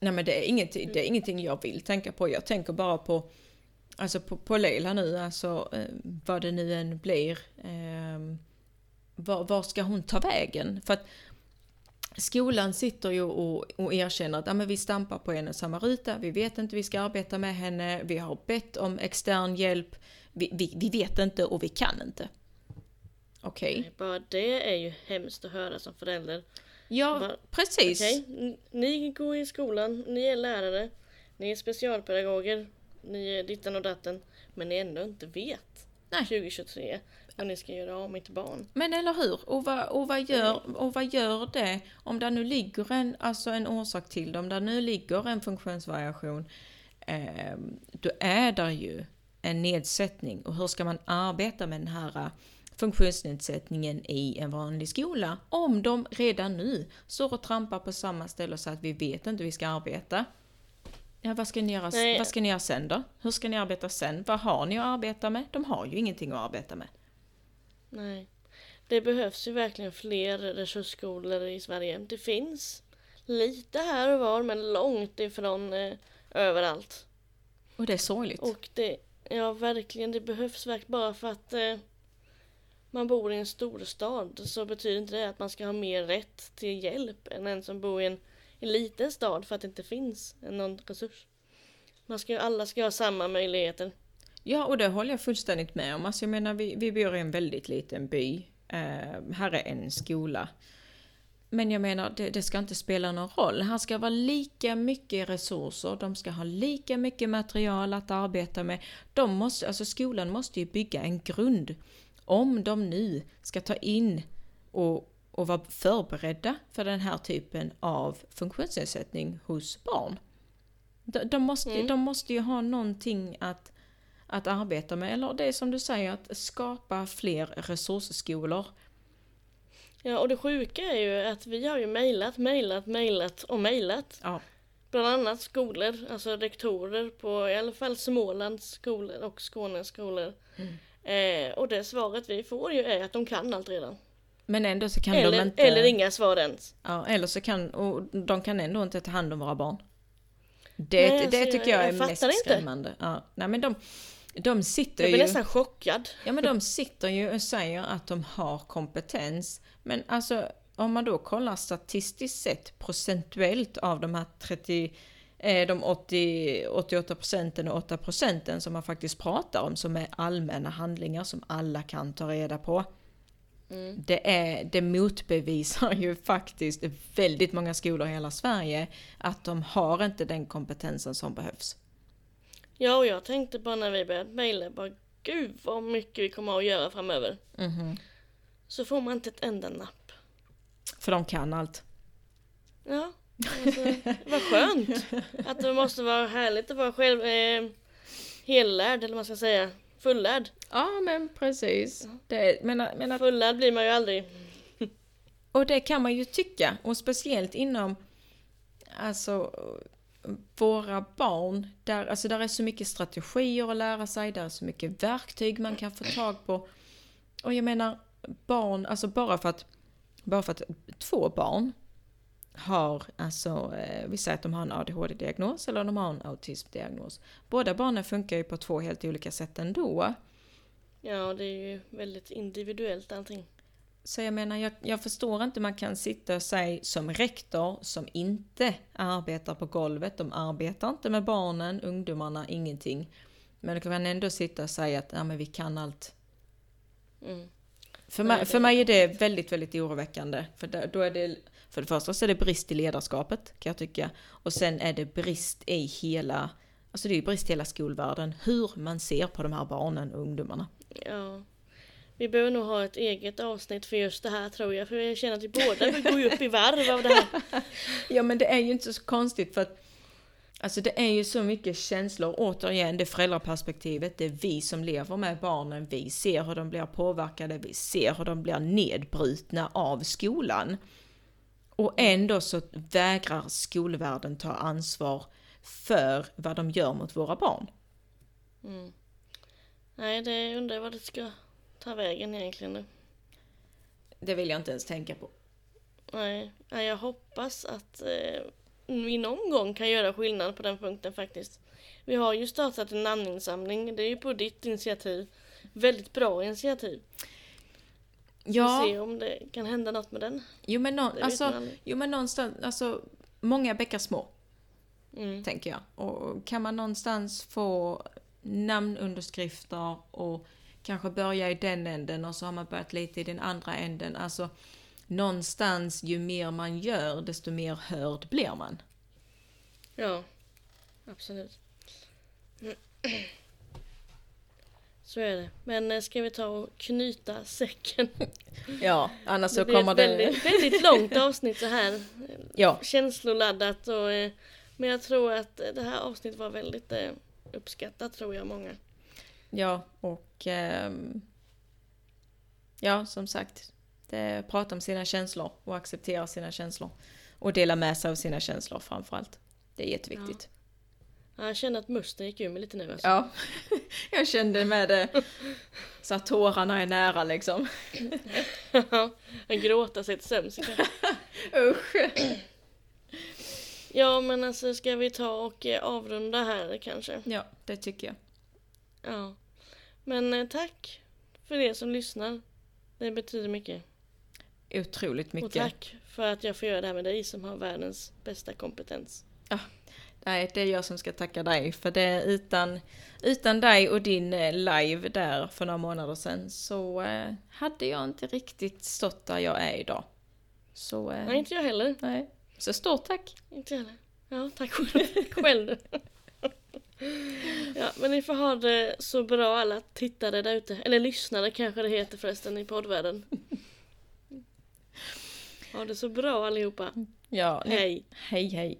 Nej men det är, ingenting, det är ingenting jag vill tänka på. Jag tänker bara på alltså på, på Leila nu, alltså eh, vad det nu än blir, eh, var, var ska hon ta vägen? För att skolan sitter ju och, och erkänner att ja, men vi stampar på en och samma ruta, vi vet inte vi ska arbeta med henne, vi har bett om extern hjälp, vi, vi, vi vet inte och vi kan inte. Okej. Okay. Bara det är ju hemskt att höra som förälder. Ja, Bara, precis. Okay. Ni går i skolan, ni är lärare, ni är specialpedagoger, ni är ditten och datten, men ni ändå inte vet Nej. 2023 vad ni ska göra av mitt barn. Men eller hur? Och vad, och vad, gör, och vad gör det om det nu ligger en, alltså en orsak till det, om det nu ligger en funktionsvariation, eh, då är det ju en nedsättning. Och hur ska man arbeta med den här eh, funktionsnedsättningen i en vanlig skola om de redan nu står och trampar på samma ställe säger att vi vet inte hur vi ska arbeta. Ja, vad ska, ni göra, vad ska ni göra sen då? Hur ska ni arbeta sen? Vad har ni att arbeta med? De har ju ingenting att arbeta med. Nej. Det behövs ju verkligen fler resursskolor i Sverige. Det finns lite här och var men långt ifrån eh, överallt. Och det är sorgligt. Och det, ja verkligen, det behövs verkligen bara för att eh, man bor i en storstad så betyder inte det att man ska ha mer rätt till hjälp än en som bor i en, en liten stad för att det inte finns någon resurs. Man ska, alla ska ha samma möjligheter. Ja, och det håller jag fullständigt med om. Alltså jag menar, vi, vi bor i en väldigt liten by. Eh, här är en skola. Men jag menar, det, det, ska inte spela någon roll. Här ska vara lika mycket resurser, de ska ha lika mycket material att arbeta med. De måste, alltså skolan måste ju bygga en grund. Om de nu ska ta in och, och vara förberedda för den här typen av funktionsnedsättning hos barn. De, de måste, mm. de måste ju ha någonting att att arbeta med. Eller det är som du säger, att skapa fler resursskolor. Ja, och det sjuka är ju att vi har ju mejlat, mejlat, mejlat och mejlat. Ja. Bland annat skolor, alltså rektorer på i alla fall Smålands skolor och Skånes skolor. Mm. Eh, och det svaret vi får ju är att de kan allt redan. Men ändå så kan eller, de inte... Eller inga svar ens. Ja, eller så kan, och de kan ändå inte ta hand om våra barn. Det, Nej, det alltså, tycker jag, jag är mest inte. skrämmande. Ja, nej men de, de sitter Jag blir ju, nästan chockad. Ja men de sitter ju och säger att de har kompetens. Men alltså om man då kollar statistiskt sett procentuellt av de här 30 eh, de 80, 88 procenten och 8 procenten som man faktiskt pratar om som är allmänna handlingar som alla kan ta reda på. Mm. Det, är, det motbevisar ju faktiskt väldigt många skolor i hela Sverige att de har inte den kompetensen som behövs. Ja, och jag tänkte bara när vi började mejla, bara gud vad mycket vi kommer att göra framöver. Mm. Så får man inte ett enda napp. För de kan allt. Ja, alltså, vad skönt. Att det måste vara härligt att vara själv eh, hellärd, eller vad man ska säga. Fullärd. Ja, men precis. Ja. Det, men, men Fullärd blir man ju aldrig. Och det kan man ju tycka, och speciellt inom alltså våra barn, där, alltså där är så mycket strategier att lära sig, där är så mycket verktyg man kan få tag på. Och jag menar, barn, alltså bara för att, bara för att två barn har, alltså, eh, vi säger att de har en ADHD-diagnos eller de har en autism-diagnos. Båda barnen funkar ju på två helt olika sätt ändå. Ja, det är ju väldigt individuellt allting. Så jag menar, jag, jag förstår inte man kan sitta och säga som rektor som inte arbetar på golvet, de arbetar inte med barnen, ungdomarna, ingenting. Men du kan ändå sitta och säga att ja, men vi kan allt. Mm. För, mig, för mig är det väldigt, väldigt oroväckande. För då är det, för det första så är det brist i ledarskapet kan jag tycka. Och sen är det brist i hela, alltså det är brist i hela skolvärlden, hur man ser på de här barnen och ungdomarna. Ja. Vi behöver nog ha ett eget avsnitt för just det här tror jag, för jag känner att vi båda vill gå upp i varv av det här. ja men det är ju inte så konstigt för att Alltså det är ju så mycket känslor, återigen det föräldraperspektivet, det är vi som lever med barnen, vi ser hur de blir påverkade, vi ser hur de blir nedbrutna av skolan. Och ändå så vägrar skolvärlden ta ansvar för vad de gör mot våra barn. Mm. Nej, det undrar vad det ska ta vägen egentligen nu? Det vill jag inte ens tänka på. Nej, jag hoppas att eh, vi någon gång kan göra skillnad på den punkten faktiskt. Vi har ju startat en namninsamling, det är ju på ditt initiativ. Väldigt bra initiativ. Ja, Vi se om det kan hända något med den. jo men, nå- Det vet man alltså, jo men någonstans, alltså många bäckar små. Mm. tänker jag. Och kan man någonstans få namnunderskrifter och kanske börja i den änden och så har man börjat lite i den andra änden. Alltså någonstans ju mer man gör desto mer hörd blir man. Ja, absolut. Så är det. Men eh, ska vi ta och knyta säcken? Ja, annars så Det blir kommer ett det... väldigt, väldigt långt avsnitt så här. Ja, Känsloladdat och... eh, Men jag tror att det här avsnittet var väldigt eh, uppskattat tror jag många. Ja och... ehm, ja, som sagt. Det, prata om sina känslor och acceptera sina känslor. Och dela med sig av sina känslor framförallt. Det är jätteviktigt. Ja, Jag känner att musten gick ur mig lite nu alltså. Ja, jag kände med det. Så att tårarna är nära liksom. Jag gråta sig till sömns. Usch. Ja men alltså ska vi ta och eh, avrunda här kanske? Ja, det tycker jag. Ja. Men eh, tack för det som lyssnar. Det betyder mycket. Otroligt Och mycket. tack för att jag får göra det här med dig som har världens bästa kompetens. Nej, det är jag som ska tacka dig. För det utan, utan dig och din eh, live där för några månader sedan så eh, hade jag inte riktigt stått där jag är idag. Så, eh, Nej, inte jag heller. nej. Så stort tack. Inte jag heller. Ja, tack själv. själv. Ja, men ni får ha det så bra alla tittare där ute. Eller lyssnare kanske det heter förresten i poddvärlden. Ha det så bra allihopa. Ja, Hej. hej hej.